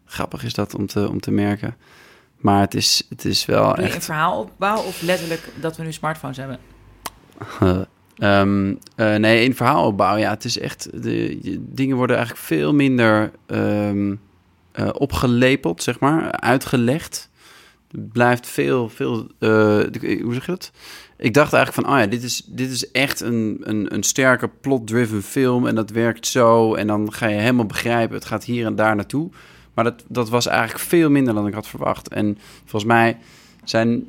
Grappig is dat om te, om te merken. Maar het is, het is wel je een echt... verhaal opbouwen of letterlijk dat we nu smartphones hebben? Ehm, eh, nee, in verhaalopbouw, ja, het is echt... De, je- dingen worden eigenlijk veel minder eh, opgelepeld, zeg maar, uitgelegd. Het blijft veel, veel... eh, de- hoe zeg je dat? Ik dacht eigenlijk van, oh ja, dit is, dit is echt een, een, een sterke plot-driven film... en dat werkt zo en dan ga je helemaal begrijpen... het gaat hier en daar naartoe. Maar dat, dat was eigenlijk veel minder dan ik had verwacht. En volgens mij zijn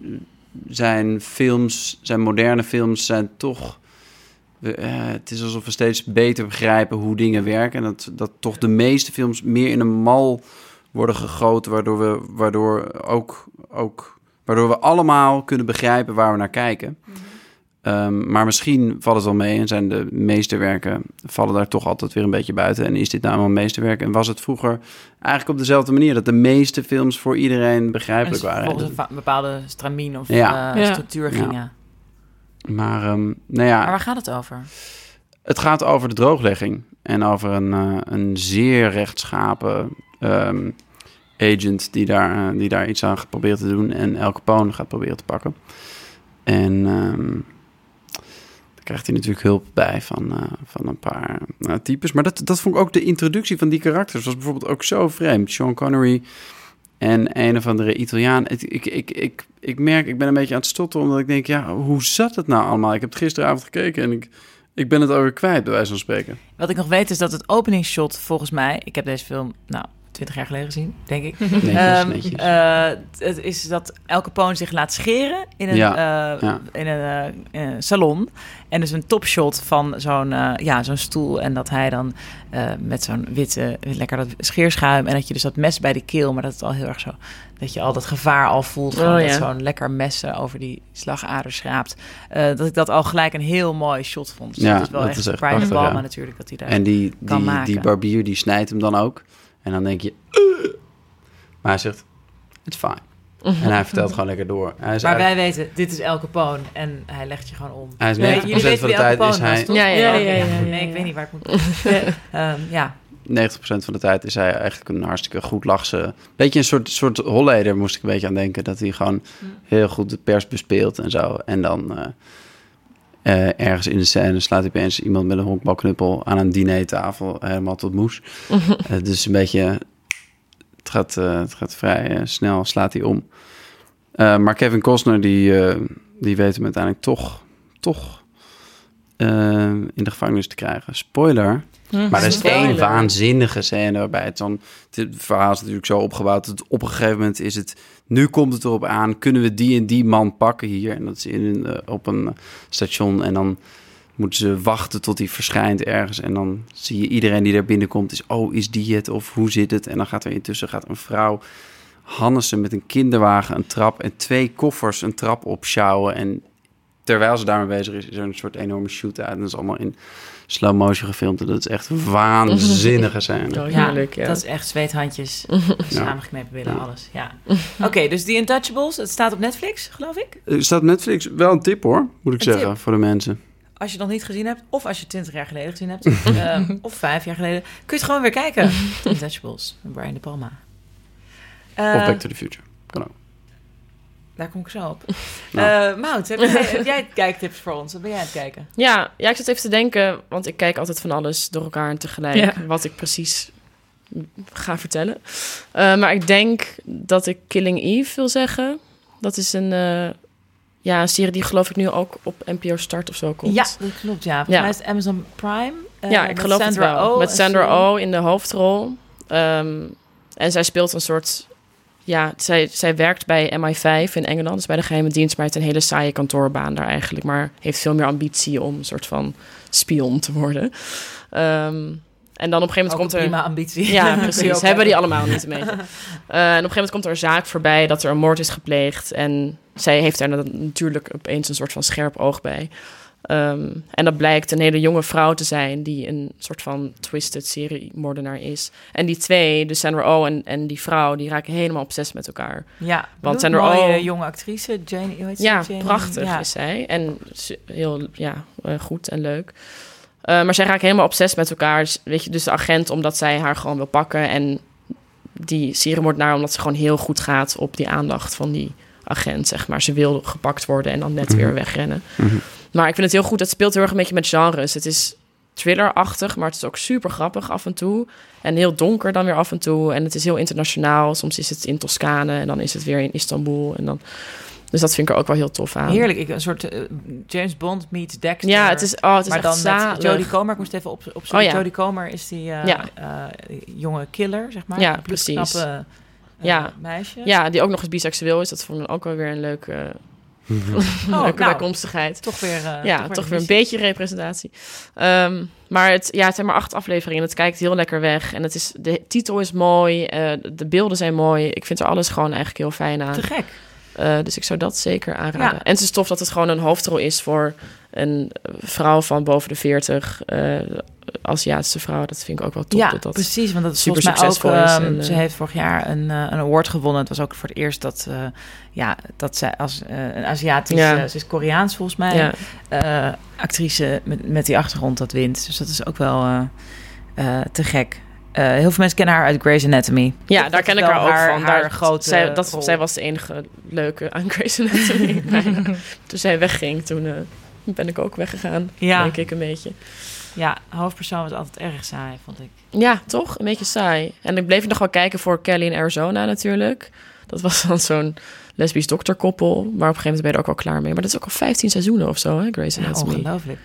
zijn films, zijn moderne films, zijn toch. eh, het is alsof we steeds beter begrijpen hoe dingen werken. En dat, dat toch de meeste films meer in een mal worden gegoten, waardoor we, waardoor ook, ook, waardoor we allemaal kunnen begrijpen waar we naar kijken. Ehm, maar misschien valt het wel mee en zijn de meesterwerken vallen daar toch altijd weer een beetje buiten. En is dit nou een meesterwerk? En was het vroeger eigenlijk op dezelfde manier dat de meeste films voor iedereen begrijpelijk En waren? volgens een bepaalde stramien of Ja. eh, Ja. structuur Ja. gingen. Maar, ehm, nou Maar ja, waar gaat het over? het gaat over de drooglegging. En over een, eh, een zeer rechtschapen ehm, agent die daar, eh, die daar iets aan gaat proberen te doen. En El Capone gaat proberen te pakken. En ehm, krijgt hij natuurlijk hulp bij van, eh, van een paar uh, types. Maar dat, dat vond ik ook de introductie van die karakters. was bijvoorbeeld ook zo vreemd. Sean Connery en een of andere Italiaan. ik, ik, ik, ik merk, ik ben een beetje aan het stotteren... omdat ik denk, ja, hoe zat het nou allemaal? Ik heb het gisteravond gekeken en ik, ik ben het alweer kwijt, bij wijze van spreken. Wat ik nog weet is dat het openingsshot volgens mij... Ik heb deze film, nou, 20 jaar geleden gezien, denk ik. Netjes, Ehm, netjes. eh, het is dat El Capone zich laat scheren in een, Ja, eh, ja. in een eh, in een salon. En dus een topshot van zo'n eh, ja, zo'n stoel. En dat hij dan eh, met zo'n witte, lekker dat scheerschuim. En dat je dus dat mes bij de keel, maar dat het al heel erg zo... Dat je al dat gevaar al voelt. Gewoon Oh, dat zo'n lekker mes eh, over die slagader schraapt. Eh, dat ik dat al gelijk een heel mooi shot vond. Dus Ja, dat is wel dat echt is echt Brian prachtig, Palma ja. natuurlijk. Dat hij daar... En die, kan die, maken. die barbier die snijdt hem dan ook. En dan denk je... "Ugh." Maar hij zegt, it's fine. En hij vertelt gewoon lekker door. Hij is, maar wij weten, dit is El Capone. En hij legt je gewoon om. hij is Nee, 90% jullie weten van de tijd is was, hij... Ja, ja, ja, ja, ja, Nee, ik weet niet waar ik moet. Ehm, ja. 90% van de tijd is hij eigenlijk een hartstikke goed lachse... Beetje een soort, soort Holleder moest ik een beetje aan denken. Dat hij gewoon heel goed de pers bespeelt en zo. En dan eh, eh, ergens in de scène slaat hij opeens iemand met een honkbalknuppel... aan een dinertafel helemaal tot moes. Eh, dus een beetje... Het gaat, eh, het gaat vrij eh, snel, slaat hij om. Eh, maar Kevin Costner, die, eh, die weet hem uiteindelijk toch... toch eh, in de gevangenis te krijgen. Spoiler... Maar er is één waanzinnige scène waarbij het dan... Het verhaal is natuurlijk zo opgebouwd dat op een gegeven moment is het... Nu komt het erop aan, kunnen we die en die man pakken hier? En dat is in een, eh, op een station en dan moeten ze wachten tot hij verschijnt ergens. En dan zie je iedereen die daar binnenkomt is... Oh, is die het? Of hoe zit het? En dan gaat er intussen gaat een vrouw... Hannessen met een kinderwagen een trap en twee koffers een trap opsjouwen. En terwijl ze daarmee bezig is, is er een soort enorme shoot-out. En dat is allemaal in slow motion gefilmd. En dat is echt waanzinnige scène. Oh, Ja, heerlijk, ja. dat is echt zweethandjes, samengeknepen billen, Ja. alles. Ja. Oké, dus The Untouchables, het staat op Netflix, geloof ik. Er staat op Netflix wel een tip hoor, moet ik Een zeggen, tip. voor de mensen. Als je het nog niet gezien hebt, of als je 20 jaar geleden gezien hebt, eh, of vijf jaar geleden, kun je het gewoon weer kijken. The Untouchables, Brian De Palma. Eh, of Back to the Future. Kan ook. Daar kom ik zo op. Nou. Eh Mout, heb, jij- heb jij kijktips voor ons? Wat ben jij aan het kijken? Ja, ja, ik zat even te denken, want ik kijk altijd van alles door elkaar en tegelijk. Ja. Wat ik precies ga vertellen. Eh, maar ik denk dat ik Killing Eve wil zeggen. Dat is een, eh, ja, een serie die geloof ik nu ook op NPO Start of zo komt. Ja, dat klopt, ja. Volgens Ja. mij is Amazon Prime. eh, ja, ik met geloof Sandra het wel. Met Sandra serie. Oh in de hoofdrol. Ehm, en zij speelt een soort... Ja, zij, zij werkt bij MI5 in Engeland, dus bij de geheime dienst, maar heeft een hele saaie kantoorbaan daar eigenlijk. Maar heeft veel meer ambitie om een soort van spion te worden. Ehm, en dan op een gegeven moment Ook komt een er... prima ambitie. Ja, precies. Hebben die allemaal niet mee. Eh, en op een gegeven moment komt er een zaak voorbij dat er een moord is gepleegd. En zij heeft daar natuurlijk opeens een soort van scherp oog bij. Ehm, en dat blijkt een hele jonge vrouw te zijn die een soort van twisted seriemoordenaar is. En die twee, dus Sandra Oh en, en die vrouw, die raken helemaal obsessief met elkaar. Ja, Want er mooie al- jonge actrice, Jane? Ja, Jane- prachtig Ja. is zij. En heel ja, eh, goed en leuk. Eh, maar zij raken helemaal obsessief met elkaar. Dus, weet je, dus de agent omdat zij haar gewoon wil pakken. En die seriemoordenaar omdat ze gewoon heel goed gaat op die aandacht van die agent, zeg maar. Ze wil gepakt worden en dan net weer wegrennen. Mhm. Maar ik vind het heel goed. Het speelt heel erg een beetje met genres. Het is thrillerachtig, maar het is ook super grappig af en toe. En heel donker dan weer af en toe. En het is heel internationaal. Soms is het in Toscane en dan is het weer in Istanbul. En dan... Dus dat vind ik er ook wel heel tof aan. Heerlijk, ik, een soort eh, James Bond meets Dexter. Ja, het is, oh, het is maar echt dan met Jodie Comer. Ik moest even op, opzoeken. Oh, ja. Jodie Comer is die eh, Ja. eh, jonge killer, zeg maar. Ja, precies. Ja. meisje. Ja, die ook nog eens biseksueel is. Dat vond ik ook wel weer een leuke, Oh, leuke nou, bijkomstigheid. toch weer... eh, ja, toch weer een beetje representatie. Ehm, maar het, ja, het zijn maar acht afleveringen. Het kijkt heel lekker weg. En het is, de titel is mooi. eh, de beelden zijn mooi. Ik vind er alles gewoon eigenlijk heel fijn aan. Te gek. Eh, dus ik zou dat zeker aanraden. Ja. En het is tof dat het gewoon een hoofdrol is voor een vrouw van boven de 40. Aziatische vrouw. Dat vind ik ook wel tof. ja, dat dat... precies. Want dat is super mij ook... succesvol is ehm, en, eh, ze heeft vorig jaar een, eh, een award gewonnen. Het was ook voor het eerst dat, eh, ja, dat zij als een Aziatische... Ja. Ze is Koreaans volgens mij. Ja. actrice met, met die achtergrond dat wint. Dus dat is ook wel te gek. Heel veel mensen kennen haar uit Grey's Anatomy. Ja, Dat daar ken ik haar ook haar- van. haar Daar, grote zij, dat, rol. zij was de enige leuke aan Grey's Anatomy. toen zij wegging, toen, ben ik ook weggegaan, Ja. denk ik een beetje. Ja, hoofdpersoon was altijd erg saai, vond ik. Ja, toch? Een beetje saai. En ik bleef nog wel kijken voor Kelly in Arizona natuurlijk. Dat was dan zo'n lesbisch dokterkoppel. Maar op een gegeven moment ben je er ook wel klaar mee. Maar dat is ook al 15 seizoenen of zo, hè, Ja, Anatomy. ongelooflijk.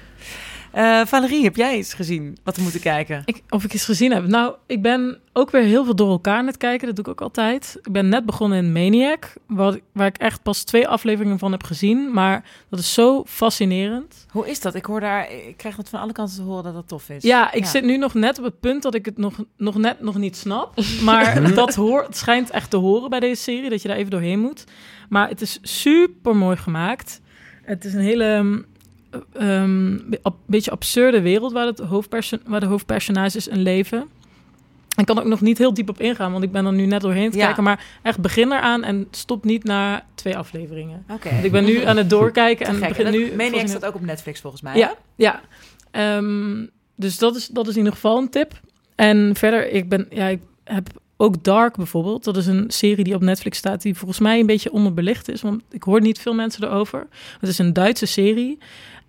Eh, Valerie, heb jij iets gezien wat we moeten kijken? Ik, of ik iets gezien heb. Nou, ik ben ook weer heel veel door elkaar aan het kijken. Dat doe ik ook altijd. Ik ben net begonnen in Maniac, wat, waar ik echt pas twee afleveringen van heb gezien. Maar dat is zo fascinerend. Hoe is dat? Ik hoor daar, ik krijg het van alle kanten te horen dat het tof is. Ja, ik zit nu nog net op het punt dat ik het nog, nog net nog niet snap. Maar dat hoort, het schijnt echt te horen bij deze serie, dat je daar even doorheen moet. Maar het is super mooi gemaakt. Het is een hele um, een beetje absurde wereld waar, het hoofdperson, waar de hoofdpersonages in leven. Ik kan ook nog niet heel diep op ingaan, want ik ben er nu net doorheen te Ja. kijken. Maar echt begin eraan en stop niet na twee afleveringen. Oké. Want ik ben nu aan het doorkijken en begin nu... Maniac staat ook op Netflix volgens mij. ja, ja. Ehm, dus dat is, dat is in ieder geval een tip. En verder, ik, ben, ja, ik heb ook Dark bijvoorbeeld. Dat is een serie die op Netflix staat, die volgens mij een beetje onderbelicht is. Want ik hoor niet veel mensen erover. Het is een Duitse serie.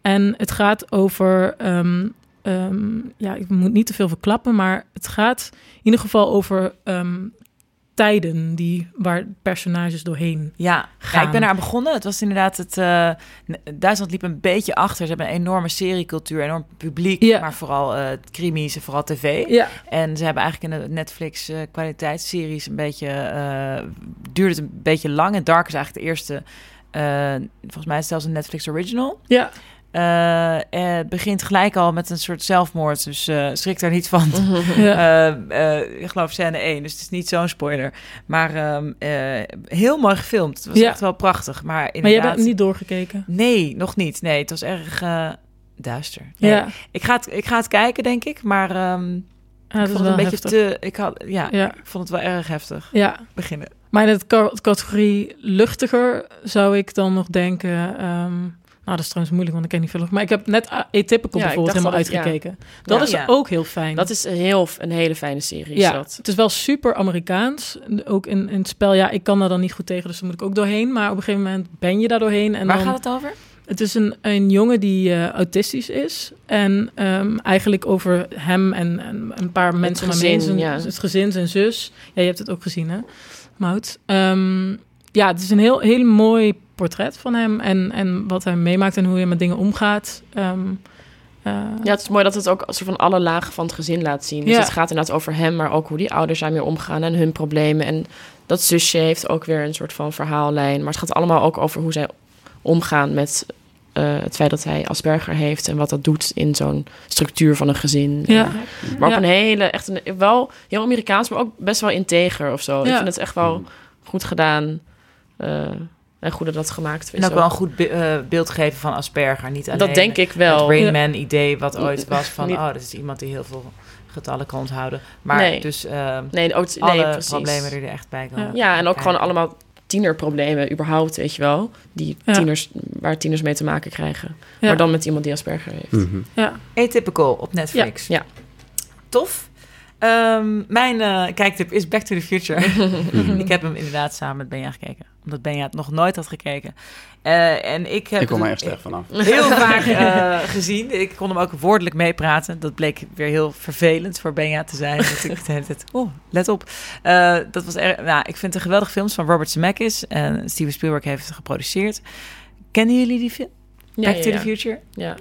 En het gaat over. ehm, ehm, ja, ik moet niet te veel verklappen, maar het gaat in ieder geval over ehm, tijden die, waar personages doorheen Ja, ja, Gaan. ik ben daar begonnen. Het was inderdaad het. eh, Duitsland liep een beetje achter. Ze hebben een enorme seriecultuur, enorm publiek, Ja. maar vooral crimies en vooral tv. Ja, En ze hebben eigenlijk in de Netflix eh, kwaliteitsseries een beetje duurde het een beetje lang. En Dark is eigenlijk de eerste. volgens mij is het zelfs een Netflix original. ja, Eh, het begint gelijk al met een soort zelfmoord, dus eh schrik daar niet van. ja. Eh, eh, ik geloof scène 1, dus het is niet zo'n spoiler. Maar ehm, eh, heel mooi gefilmd. Het was Ja. echt wel prachtig. Maar maar inderdaad... jij bent niet doorgekeken. Nee, nog niet. Nee, het was erg eh, duister. Nee. Ja, Ik, ga het, ik ga het kijken, denk ik. Maar ehm, ja ik vond het wel een beetje heftig. te... Ik, had, ja, Ja, ik vond het wel erg heftig. ja. Beginnen. Maar in het ca- categorie luchtiger zou ik dan nog denken... ehm, nou, dat is trouwens moeilijk, want ik ken niet veel. Maar ik heb net Atypical Ja, bijvoorbeeld helemaal ja. uitgekeken. Dat Ja. is Ja. ook heel fijn. Dat is een heel een hele fijne serie. Ja, dat. het is wel super Amerikaans. Ook in, in het spel, ja, ik kan daar dan niet goed tegen, dus daar moet ik ook doorheen. Maar op een gegeven moment ben je daar doorheen. En Waar dan, gaat het over? Het is een, een jongen die eh, autistisch is. En ehm, eigenlijk over hem en, en een paar mensen gezin, Zijn, ja. Het gezin, zijn zus. Ja, je hebt het ook gezien, hè, Mout? Ehm, ja, het is een heel, heel mooi portret van hem. En, en wat hij meemaakt en hoe hij met dingen omgaat. Ehm, eh, Ja, het is mooi dat het ook soort van alle lagen van het gezin laat zien. Dus Ja. het gaat inderdaad over hem, maar ook hoe die ouders daarmee omgaan en hun problemen. En dat zusje heeft ook weer een soort van verhaallijn. Maar het gaat allemaal ook over hoe zij omgaan met eh, het feit dat hij Asperger heeft en wat dat doet in zo'n structuur van een gezin. Ja. En- maar op Ja. een hele, echt een, wel heel Amerikaans, maar ook best wel integer of zo. Ik Ja. vind het echt wel goed gedaan. eh, en goed dat dat gemaakt is. En ook wel een goed be- eh, beeld geven van Asperger. Niet alleen dat denk ik het wel. Rain Man idee wat ooit was van... Niet- oh, dat is iemand die heel veel getallen kan onthouden. Maar Nee. dus eh, Nee, ook, alle nee, precies. problemen die er echt bij komen. Ja, en ook kijken. gewoon allemaal tienerproblemen überhaupt, weet je wel. Die Ja. tieners, waar tieners mee te maken krijgen. Ja. Maar dan met iemand die Asperger heeft. Mhm. ja. Atypical op Netflix. Ja. Tof. Ehm, mijn eh, kijktip is Back to the Future. ik heb hem inderdaad samen met Benja gekeken. Omdat Benja het nog nooit had gekeken. Eh, en ik heb Ik kom er het echt vanaf. heel vaak eh, gezien. Ik kon hem ook woordelijk meepraten. Dat bleek weer heel vervelend voor Benja te zijn. Dat ik de hele tijd, oh, let op. Eh, dat was erg, nou, ik vind het een geweldige films van Robert Zemeckis. En Steven Spielberg heeft het geproduceerd. Kennen jullie die film? Ja, Back ja, to the Future? Ja.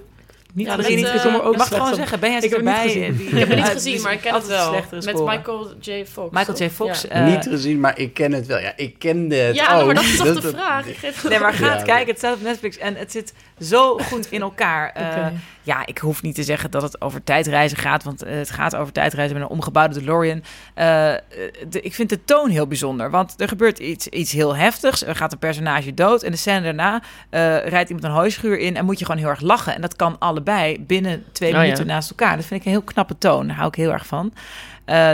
Niet Ja, gezien, met, ik eh, ook mag gewoon zeggen, Benja Ik zit heb het niet erbij. gezien. en die- Ik heb het niet gezien, maar ik ken het wel. Met. Michael J. Fox. Michael J. Fox. Ja, eh, Niet gezien, maar ik ken het wel. Ja, ik kende het ja ook. maar dat is toch de vraag? Ik Nee, maar ga het Ja. kijken. Het staat op Netflix en het zit zo goed in elkaar. Eh. Ja, ik hoef niet te zeggen dat het over tijdreizen gaat, want eh, het gaat over tijdreizen met een omgebouwde DeLorean. Eh, eh, de, ik vind de toon heel bijzonder, want er gebeurt iets, iets heel heftigs. Er gaat een personage dood en de scène daarna rijdt iemand een hooischuur in en moet je gewoon heel erg lachen. En dat kan allebei binnen twee Oh, ja. minuten naast elkaar. Dat vind ik een heel knappe toon, daar hou ik heel erg van.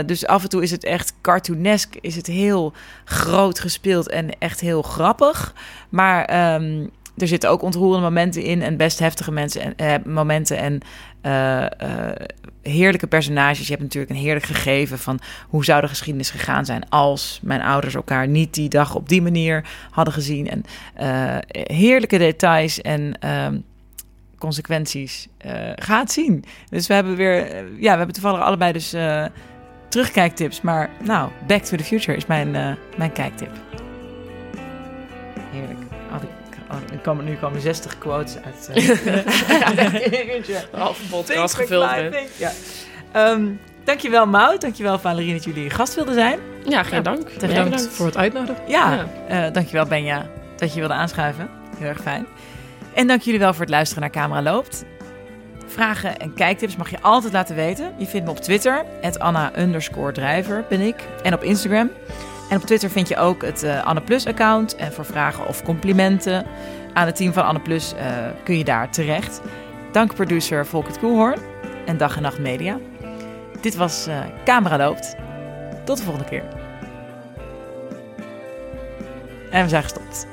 Dus af en toe is het echt cartoonesk, is het heel groot gespeeld en echt heel grappig. Maar ehm, er zitten ook ontroerende momenten in en best heftige mensen en, eh, momenten en eh, eh, heerlijke personages. Je hebt natuurlijk een heerlijk gegeven van hoe zou de geschiedenis gegaan zijn als mijn ouders elkaar niet die dag op die manier hadden gezien. En eh, heerlijke details en ehm, consequenties? Ga het zien. Dus we hebben weer, ja, we hebben toevallig allebei dus terugkijktips. Maar nou, Back to the Future is mijn, mijn kijktip. Heerlijk. Oh, oh, komen, nu komen 60 quotes uit. Half podcast gevuld. Ja. Um, dankjewel Maud, dankjewel Valerie dat jullie gast wilden zijn. Ja, geen dank. Bedankt voor het uitnodigen. Ja, ja. dankjewel Benja dat je wilde aanschuiven. Heel erg fijn. En dank jullie wel voor het luisteren naar Camera Loopt. Vragen en kijktips mag je altijd laten weten. Je vindt me op Twitter, Anna drijver ben ik. En op Instagram. En op Twitter vind je ook het uh, Anne Plus account. En voor vragen of complimenten aan het team van Anne Plus uh, kun je daar terecht. Dank producer Volkert Koelhoorn en Dag en Nacht Media. Dit was uh, Camera Loopt. Tot de volgende keer. En we zijn gestopt.